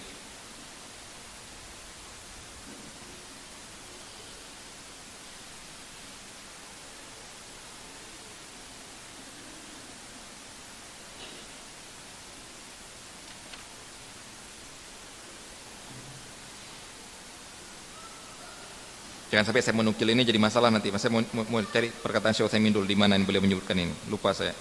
Jangan sampai saya menukil ini jadi masalah nanti. Saya mau, mau, cari perkataan Syekh Utsaimin dulu di mana beliau menyebutkan ini. Lupa saya.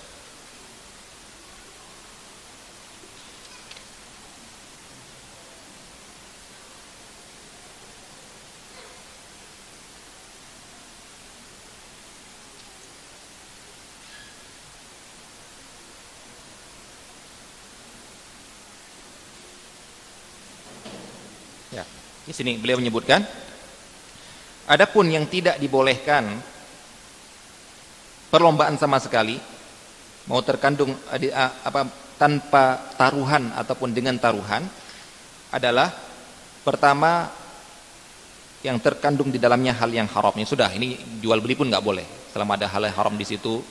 Di sini beliau menyebutkan adapun yang tidak dibolehkan perlombaan sama sekali mau terkandung apa tanpa taruhan ataupun dengan taruhan adalah pertama yang terkandung di dalamnya hal yang haram. Ya sudah, ini jual beli pun nggak boleh. Selama ada hal yang haram di situ,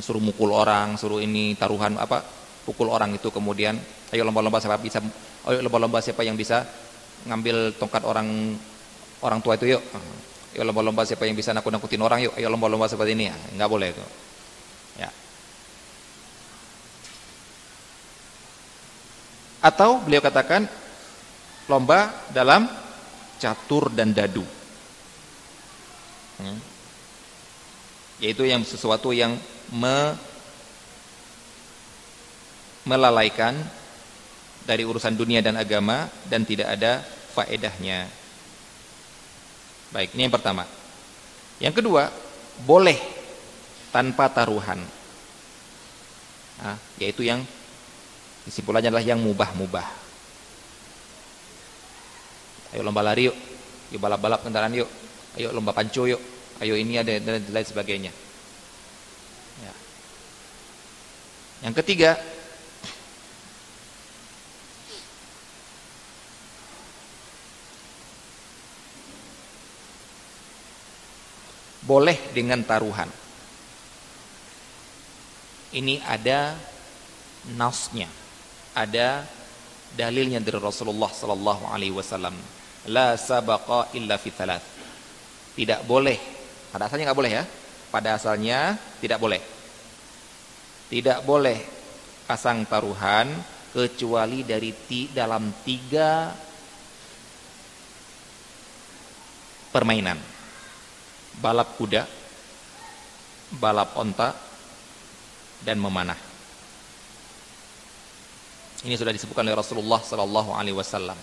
suruh mukul orang, suruh ini taruhan apa, pukul orang itu kemudian ayo lomba-lomba siapa bisa ayo lomba-lomba siapa yang bisa ngambil tongkat orang orang tua itu yuk ayo lomba-lomba siapa yang bisa nakut-nakutin orang yuk ayo lomba-lomba seperti ini. Ya nggak boleh itu. Ya. Atau beliau katakan lomba dalam catur dan dadu. Hmm. yaitu yang sesuatu yang me melalaikan dari urusan dunia dan agama dan tidak ada faedahnya. Baik, ini yang pertama. Yang kedua, boleh tanpa taruhan. Nah, yaitu yang kesimpulannya adalah yang mubah-mubah. Ayo lomba lari yuk, yuk balap-balap kendaraan yuk, ayo lomba panco yuk, ayo ini ada dan lain sebagainya. Ya. Yang ketiga, boleh dengan taruhan. Ini ada nasnya, ada dalilnya dari Rasulullah sallallahu alaihi wasallam. La sabaqa illa fi thalath. Tidak boleh. Pada asalnya nggak boleh ya. Pada asalnya tidak boleh. Tidak boleh pasang taruhan kecuali dari ti, dalam tiga permainan balap kuda, balap onta, dan memanah. Ini sudah disebutkan oleh Rasulullah Sallallahu Alaihi Wasallam.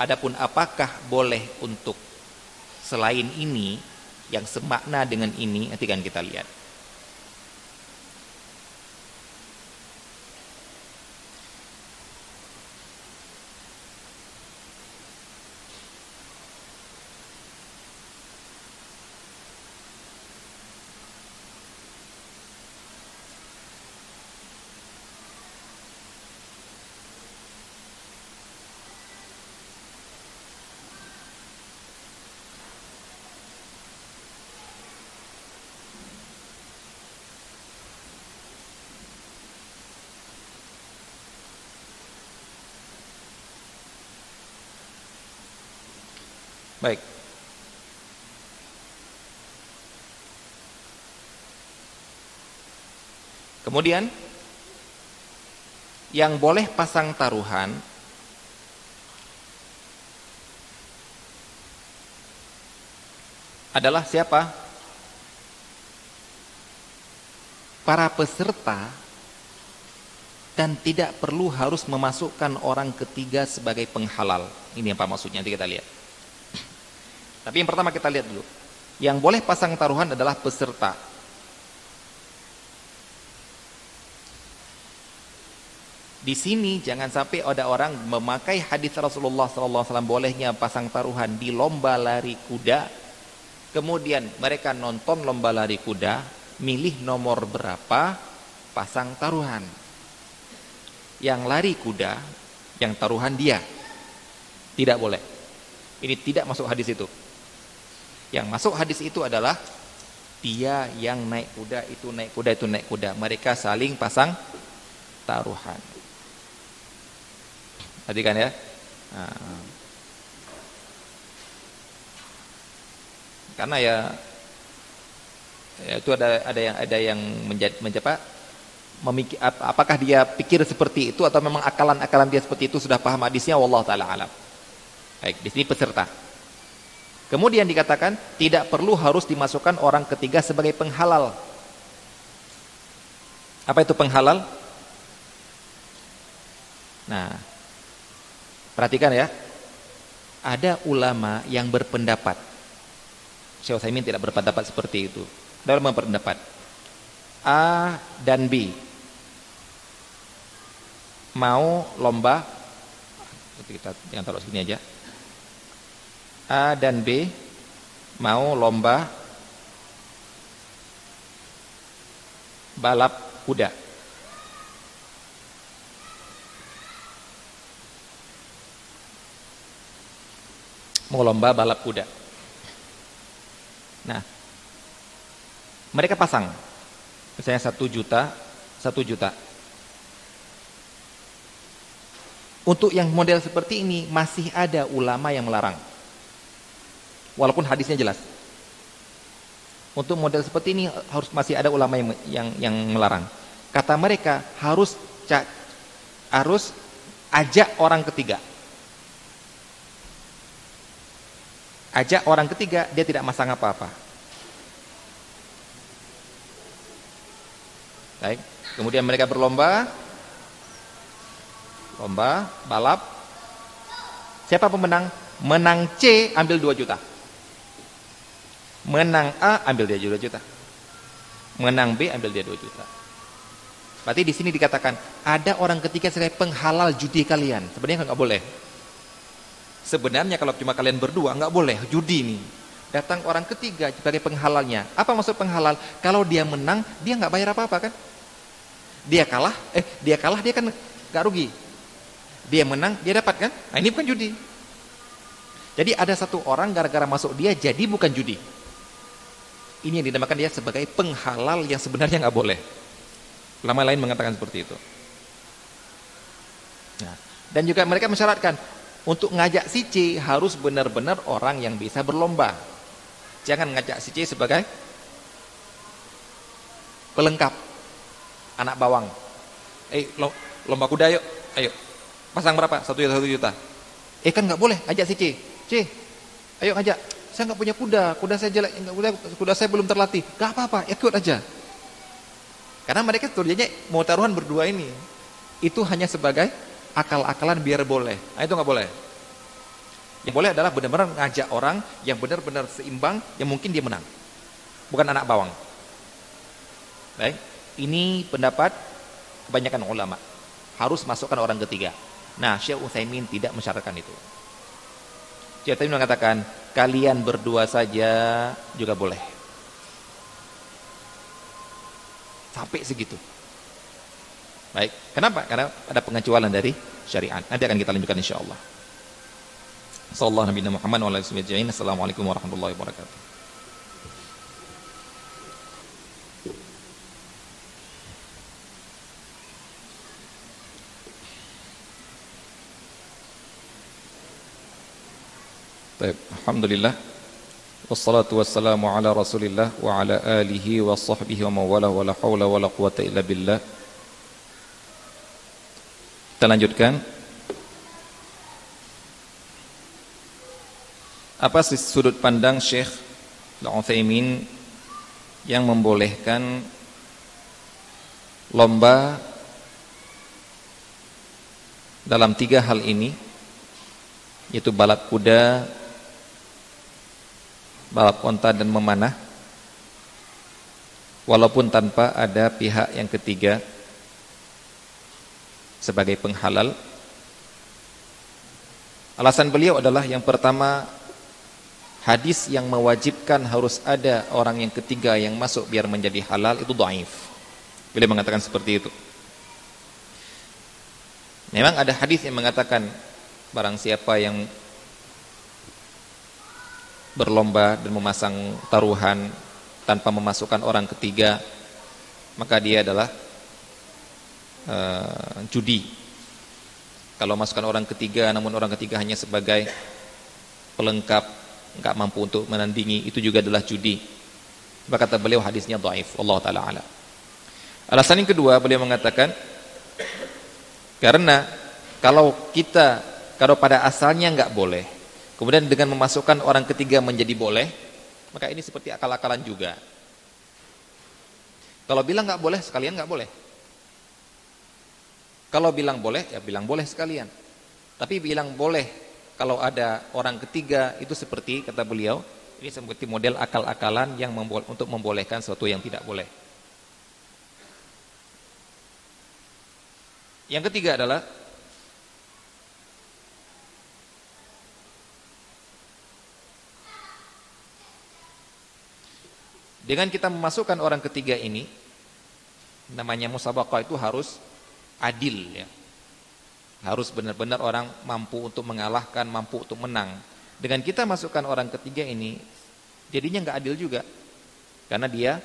Adapun apakah boleh untuk selain ini yang semakna dengan ini nanti kan kita lihat. Baik. Kemudian yang boleh pasang taruhan adalah siapa? Para peserta dan tidak perlu harus memasukkan orang ketiga sebagai penghalal. Ini apa maksudnya? Nanti kita lihat. Tapi yang pertama kita lihat dulu. Yang boleh pasang taruhan adalah peserta. Di sini jangan sampai ada orang memakai hadis Rasulullah SAW bolehnya pasang taruhan di lomba lari kuda. Kemudian mereka nonton lomba lari kuda, milih nomor berapa, pasang taruhan. Yang lari kuda, yang taruhan dia. Tidak boleh. Ini tidak masuk hadis itu. Yang masuk hadis itu adalah dia yang naik kuda itu naik kuda itu naik kuda. Mereka saling pasang taruhan. Tadi kan ya? Nah. Karena ya, ya itu ada ada yang ada yang menjadi memikir apakah dia pikir seperti itu atau memang akalan-akalan dia seperti itu sudah paham hadisnya wallahu taala alam. Baik, di sini peserta. Kemudian dikatakan tidak perlu harus dimasukkan orang ketiga sebagai penghalal. Apa itu penghalal? Nah, perhatikan ya. Ada ulama yang berpendapat. Syekh Utsaimin tidak berpendapat seperti itu. Ada ulama berpendapat A dan B mau lomba kita jangan taruh sini aja A dan B mau lomba balap kuda. Mau lomba balap kuda. Nah, mereka pasang, misalnya satu juta, satu juta. Untuk yang model seperti ini masih ada ulama yang melarang. Walaupun hadisnya jelas. Untuk model seperti ini harus masih ada ulama yang yang, yang melarang. Kata mereka harus harus ajak orang ketiga. Ajak orang ketiga dia tidak masang apa-apa. Baik. Kemudian mereka berlomba, lomba balap siapa pemenang menang C ambil 2 juta menang A ambil dia 2 juta. Menang B ambil dia 2 juta. Berarti di sini dikatakan ada orang ketiga sebagai penghalal judi kalian. Sebenarnya nggak boleh. Sebenarnya kalau cuma kalian berdua nggak boleh judi ini. Datang orang ketiga sebagai penghalalnya. Apa maksud penghalal? Kalau dia menang dia nggak bayar apa-apa kan? Dia kalah eh dia kalah dia kan nggak rugi. Dia menang, dia dapat kan? Nah, ini bukan judi. Jadi ada satu orang gara-gara masuk dia jadi bukan judi. Ini yang dinamakan dia sebagai penghalal yang sebenarnya nggak boleh. Lama lain mengatakan seperti itu. Nah, dan juga mereka mensyaratkan untuk ngajak si C harus benar-benar orang yang bisa berlomba. Jangan ngajak si C sebagai pelengkap anak bawang. Eh, lomba kuda yuk, ayo Pasang berapa? Satu juta, satu juta. Eh kan nggak boleh, ajak si C. C, ayo ajak. Saya nggak punya kuda, kuda saya jelek, kuda, kuda saya belum terlatih. Gak apa-apa, ikut aja. Karena mereka tujuannya mau taruhan berdua ini. Itu hanya sebagai akal-akalan biar boleh. Nah, itu nggak boleh. Yang boleh adalah benar-benar ngajak orang yang benar-benar seimbang, yang mungkin dia menang. Bukan anak bawang. Baik, ini pendapat kebanyakan ulama. Harus masukkan orang ketiga. Nah, Syekh Utsaimin tidak mensyaratkan itu. Syekh Utsaimin mengatakan, kalian berdua saja juga boleh. Sampai segitu. Baik, kenapa? Karena ada pengecualian dari syariat. Nanti akan kita lanjutkan insyaallah. Sallallahu Nabi Muhammad Assalamualaikum warahmatullahi wabarakatuh. Baik, alhamdulillah. Wassalatu wassalamu ala Rasulillah wa ala alihi wa sahbihi wa mawala wa la haula wa la quwata illa billah. Kita lanjutkan. Apa sudut pandang Syekh Al-Utsaimin yang membolehkan lomba dalam tiga hal ini yaitu balap kuda balap onta dan memanah. Walaupun tanpa ada pihak yang ketiga sebagai penghalal. Alasan beliau adalah yang pertama hadis yang mewajibkan harus ada orang yang ketiga yang masuk biar menjadi halal itu dhaif. Beliau mengatakan seperti itu. Memang ada hadis yang mengatakan barang siapa yang berlomba dan memasang taruhan tanpa memasukkan orang ketiga maka dia adalah uh, judi. Kalau masukkan orang ketiga namun orang ketiga hanya sebagai pelengkap enggak mampu untuk menandingi itu juga adalah judi. Maka kata beliau hadisnya dhaif. Allah taala ala alasan yang kedua beliau mengatakan karena kalau kita kalau pada asalnya enggak boleh Kemudian dengan memasukkan orang ketiga menjadi boleh, maka ini seperti akal-akalan juga. Kalau bilang nggak boleh, sekalian nggak boleh. Kalau bilang boleh, ya bilang boleh sekalian. Tapi bilang boleh kalau ada orang ketiga itu seperti kata beliau, ini seperti model akal-akalan yang membo untuk membolehkan sesuatu yang tidak boleh. Yang ketiga adalah Dengan kita memasukkan orang ketiga ini, namanya musabaqah itu harus adil ya. Harus benar-benar orang mampu untuk mengalahkan, mampu untuk menang. Dengan kita masukkan orang ketiga ini, jadinya nggak adil juga. Karena dia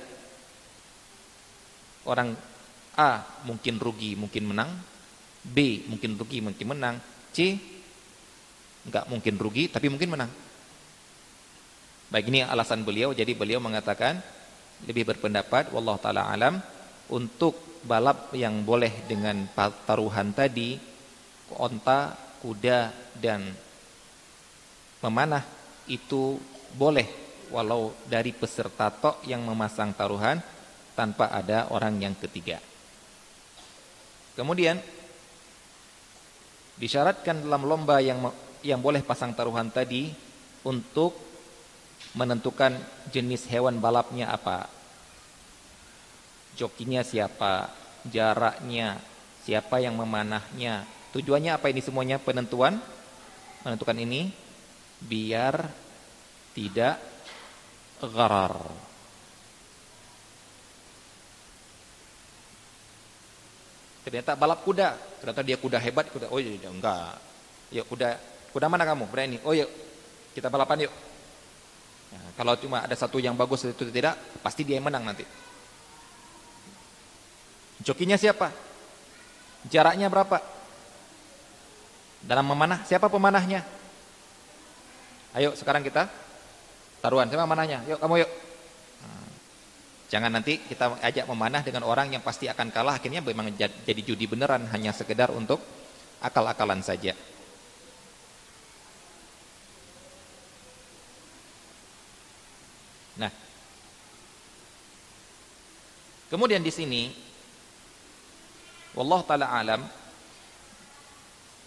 orang A mungkin rugi, mungkin menang, B mungkin rugi, mungkin menang, C nggak mungkin rugi tapi mungkin menang. Baik ini alasan beliau jadi beliau mengatakan lebih berpendapat wallahu taala alam untuk balap yang boleh dengan taruhan tadi onta, kuda dan memanah itu boleh walau dari peserta tok yang memasang taruhan tanpa ada orang yang ketiga. Kemudian disyaratkan dalam lomba yang yang boleh pasang taruhan tadi untuk menentukan jenis hewan balapnya apa. Jokinya siapa, jaraknya, siapa yang memanahnya. Tujuannya apa ini semuanya penentuan? Menentukan ini biar tidak gharar. Ternyata balap kuda, ternyata dia kuda hebat, kuda. Oh iya, iya enggak. Yuk kuda, kuda mana kamu? Berani. Oh yuk, kita balapan yuk. Ya, kalau cuma ada satu yang bagus itu tidak, pasti dia yang menang nanti. Jokinya siapa? Jaraknya berapa? Dalam memanah, siapa pemanahnya? Ayo sekarang kita taruhan, siapa manahnya? Yuk kamu yuk. Nah, jangan nanti kita ajak memanah dengan orang yang pasti akan kalah, akhirnya memang jadi judi beneran, hanya sekedar untuk akal-akalan saja. Nah, kemudian di sini, wallah taala alam,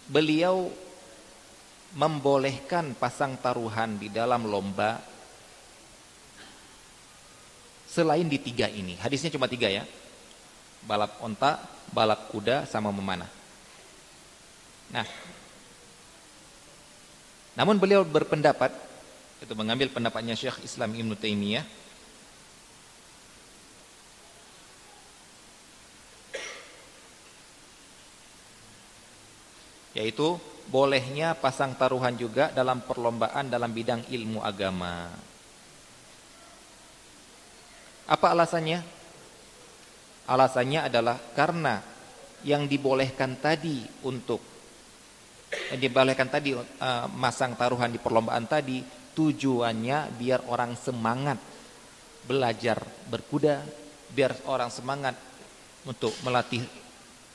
beliau membolehkan pasang taruhan di dalam lomba selain di tiga ini. Hadisnya cuma tiga ya. Balap onta, balap kuda, sama memanah. Nah, namun beliau berpendapat itu mengambil pendapatnya Syekh Islam Ibn Taimiyah yaitu bolehnya pasang taruhan juga dalam perlombaan dalam bidang ilmu agama. Apa alasannya? Alasannya adalah karena yang dibolehkan tadi untuk yang dibolehkan tadi uh, masang taruhan di perlombaan tadi Tujuannya biar orang semangat belajar berkuda, biar orang semangat untuk melatih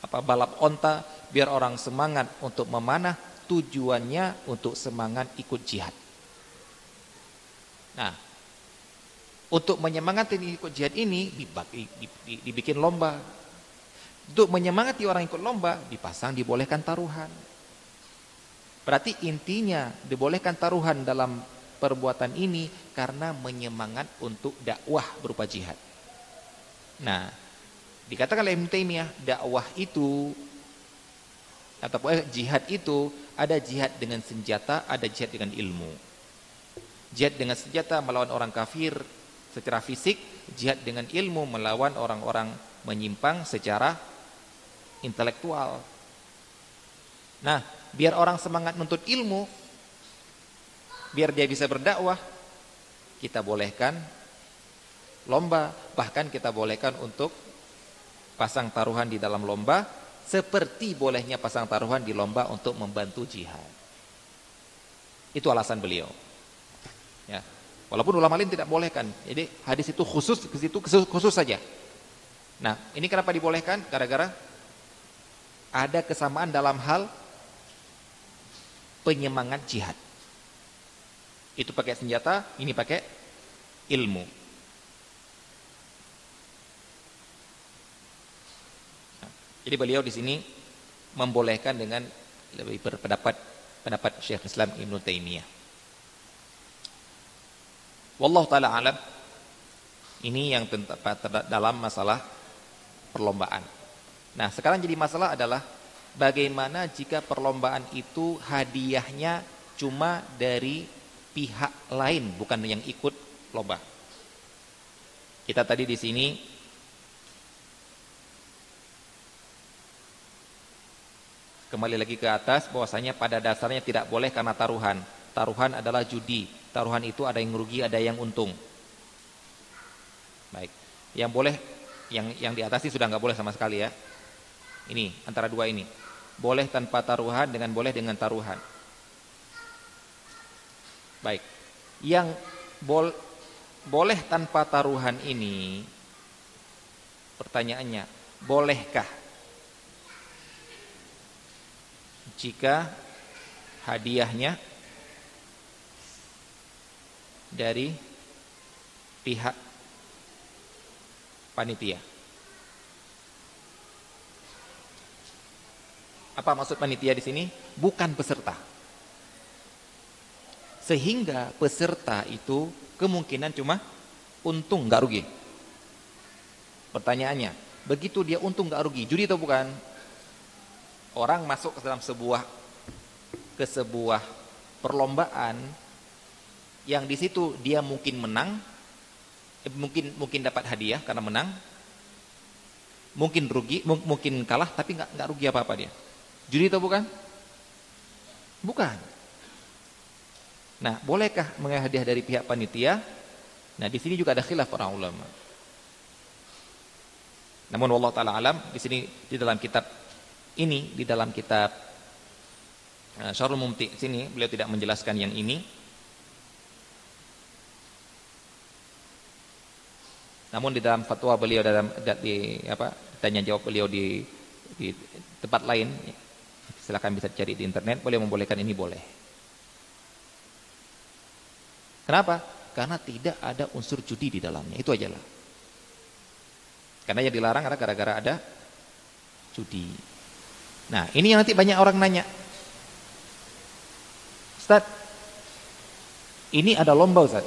apa balap onta, biar orang semangat untuk memanah, tujuannya untuk semangat ikut jihad. Nah, untuk menyemangati ikut jihad ini dibikin lomba. Untuk menyemangati orang ikut lomba dipasang dibolehkan taruhan. Berarti intinya dibolehkan taruhan dalam perbuatan ini karena menyemangat untuk dakwah berupa jihad. Nah, dikatakan oleh Taimiyah, dakwah itu atau eh, jihad itu ada jihad dengan senjata, ada jihad dengan ilmu. Jihad dengan senjata melawan orang kafir secara fisik, jihad dengan ilmu melawan orang-orang menyimpang secara intelektual. Nah, biar orang semangat menuntut ilmu, biar dia bisa berdakwah kita bolehkan lomba. Bahkan kita bolehkan untuk pasang taruhan di dalam lomba seperti bolehnya pasang taruhan di lomba untuk membantu jihad. Itu alasan beliau. Ya. Walaupun ulama lain tidak bolehkan. Jadi hadis itu khusus ke situ khusus, khusus saja. Nah ini kenapa dibolehkan? Gara-gara ada kesamaan dalam hal penyemangat jihad itu pakai senjata, ini pakai ilmu. Nah, jadi beliau di sini membolehkan dengan lebih berpendapat pendapat Syekh Islam Ibn Taimiyah. Wallahu taala alam. Ini yang dalam masalah perlombaan. Nah, sekarang jadi masalah adalah bagaimana jika perlombaan itu hadiahnya cuma dari pihak lain bukan yang ikut lomba. Kita tadi di sini kembali lagi ke atas bahwasanya pada dasarnya tidak boleh karena taruhan. Taruhan adalah judi. Taruhan itu ada yang rugi, ada yang untung. Baik. Yang boleh yang yang di atas ini sudah nggak boleh sama sekali ya. Ini antara dua ini. Boleh tanpa taruhan dengan boleh dengan taruhan. Baik. Yang bol boleh tanpa taruhan ini pertanyaannya, bolehkah jika hadiahnya dari pihak panitia? Apa maksud panitia di sini? Bukan peserta. Sehingga peserta itu kemungkinan cuma untung nggak rugi. Pertanyaannya, begitu dia untung nggak rugi, judi atau bukan? Orang masuk ke dalam sebuah ke sebuah perlombaan yang di situ dia mungkin menang, eh, mungkin mungkin dapat hadiah karena menang, mungkin rugi, mungkin kalah tapi nggak nggak rugi apa apa dia. Judi atau bukan? Bukan. Nah, bolehkah mengambil hadiah dari pihak panitia? Nah, di sini juga ada khilaf para ulama. Namun Allah taala alam di sini di dalam kitab ini di dalam kitab uh, Syarul Mumti sini beliau tidak menjelaskan yang ini. Namun di dalam fatwa beliau dalam di apa tanya jawab beliau di di tempat lain silakan bisa cari di internet boleh membolehkan ini boleh. Kenapa? Karena tidak ada unsur judi di dalamnya. Itu aja lah. Karena yang dilarang adalah gara-gara ada judi. Nah, ini yang nanti banyak orang nanya. Ustaz, ini ada lomba Ustaz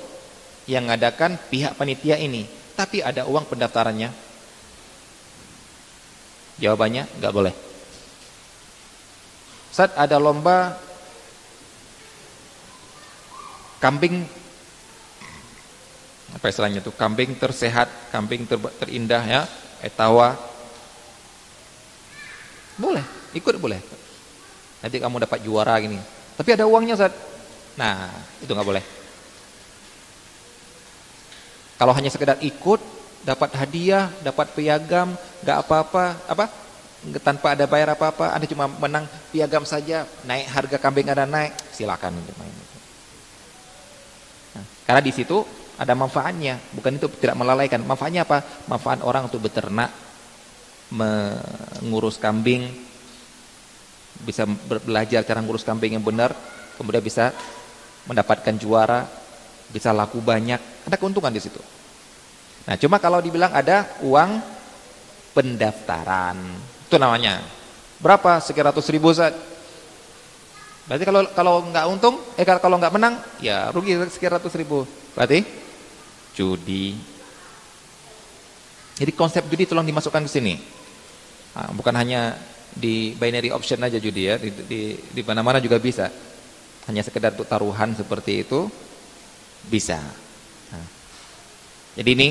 yang ngadakan pihak panitia ini, tapi ada uang pendaftarannya. Jawabannya nggak boleh. Ustaz, ada lomba kambing apa istilahnya itu kambing tersehat, kambing ter, terindah ya, etawa. Boleh, ikut boleh. Nanti kamu dapat juara gini. Tapi ada uangnya saat. Nah, itu nggak boleh. Kalau hanya sekedar ikut, dapat hadiah, dapat piagam, nggak apa-apa, apa? tanpa ada bayar apa-apa, Anda cuma menang piagam saja, naik harga kambing ada naik, silakan main. Nah, karena di situ ada manfaatnya. Bukan itu tidak melalaikan. Manfaatnya apa? Manfaat orang untuk beternak mengurus kambing bisa belajar cara ngurus kambing yang benar kemudian bisa mendapatkan juara bisa laku banyak. Ada keuntungan di situ. Nah cuma kalau dibilang ada uang pendaftaran. Itu namanya. Berapa? Sekian ratus ribu saat berarti kalau kalau nggak untung eh kalau nggak menang ya rugi sekian ratus ribu. Berarti judi. Jadi konsep judi tolong dimasukkan ke sini. Nah, bukan hanya di binary option aja judi ya, di di, di mana-mana juga bisa. Hanya sekedar untuk taruhan seperti itu bisa. Nah. Jadi ini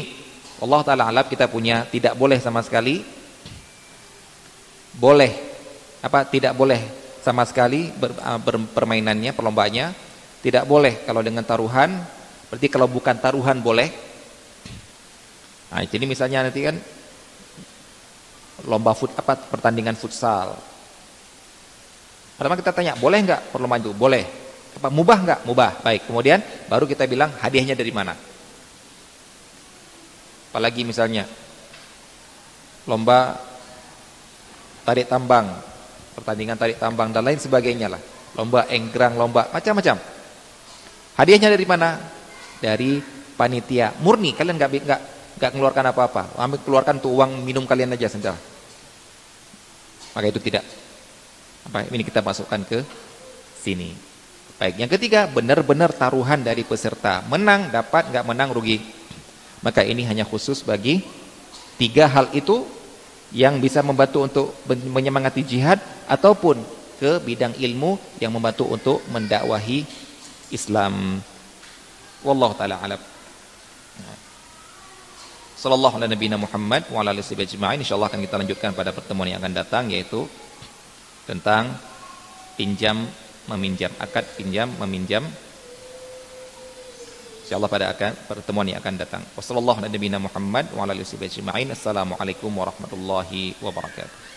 Allah taala alam kita punya tidak boleh sama sekali boleh apa tidak boleh sama sekali ber, ber, permainannya perlombaannya tidak boleh kalau dengan taruhan Berarti kalau bukan taruhan boleh. Nah, jadi misalnya nanti kan lomba foot apa pertandingan futsal. Pertama kita tanya, boleh nggak perlombaan itu? Boleh. Apa mubah nggak? Mubah. Baik. Kemudian baru kita bilang hadiahnya dari mana? Apalagi misalnya lomba tarik tambang, pertandingan tarik tambang dan lain sebagainya lah. Lomba enggrang, lomba macam-macam. Hadiahnya dari mana? Dari panitia. Murni kalian nggak nggak nggak mengeluarkan apa-apa. Ambil keluarkan tuh uang minum kalian aja saja maka itu tidak. Apa ini kita masukkan ke sini. Baik yang ketiga benar-benar taruhan dari peserta. Menang dapat nggak menang rugi. Maka ini hanya khusus bagi tiga hal itu yang bisa membantu untuk menyemangati jihad ataupun ke bidang ilmu yang membantu untuk mendakwahi Islam Wallahu taala alam. Sallallahu alaihi nabiyina Muhammad wa ala alihi ajma'in. Insyaallah akan kita lanjutkan pada pertemuan yang akan datang yaitu tentang pinjam meminjam, akad pinjam meminjam. Insyaallah pada akan pertemuan yang akan datang. Muhammad wa ala alihi ajma'in. Warahmatullahi wabarakatuh.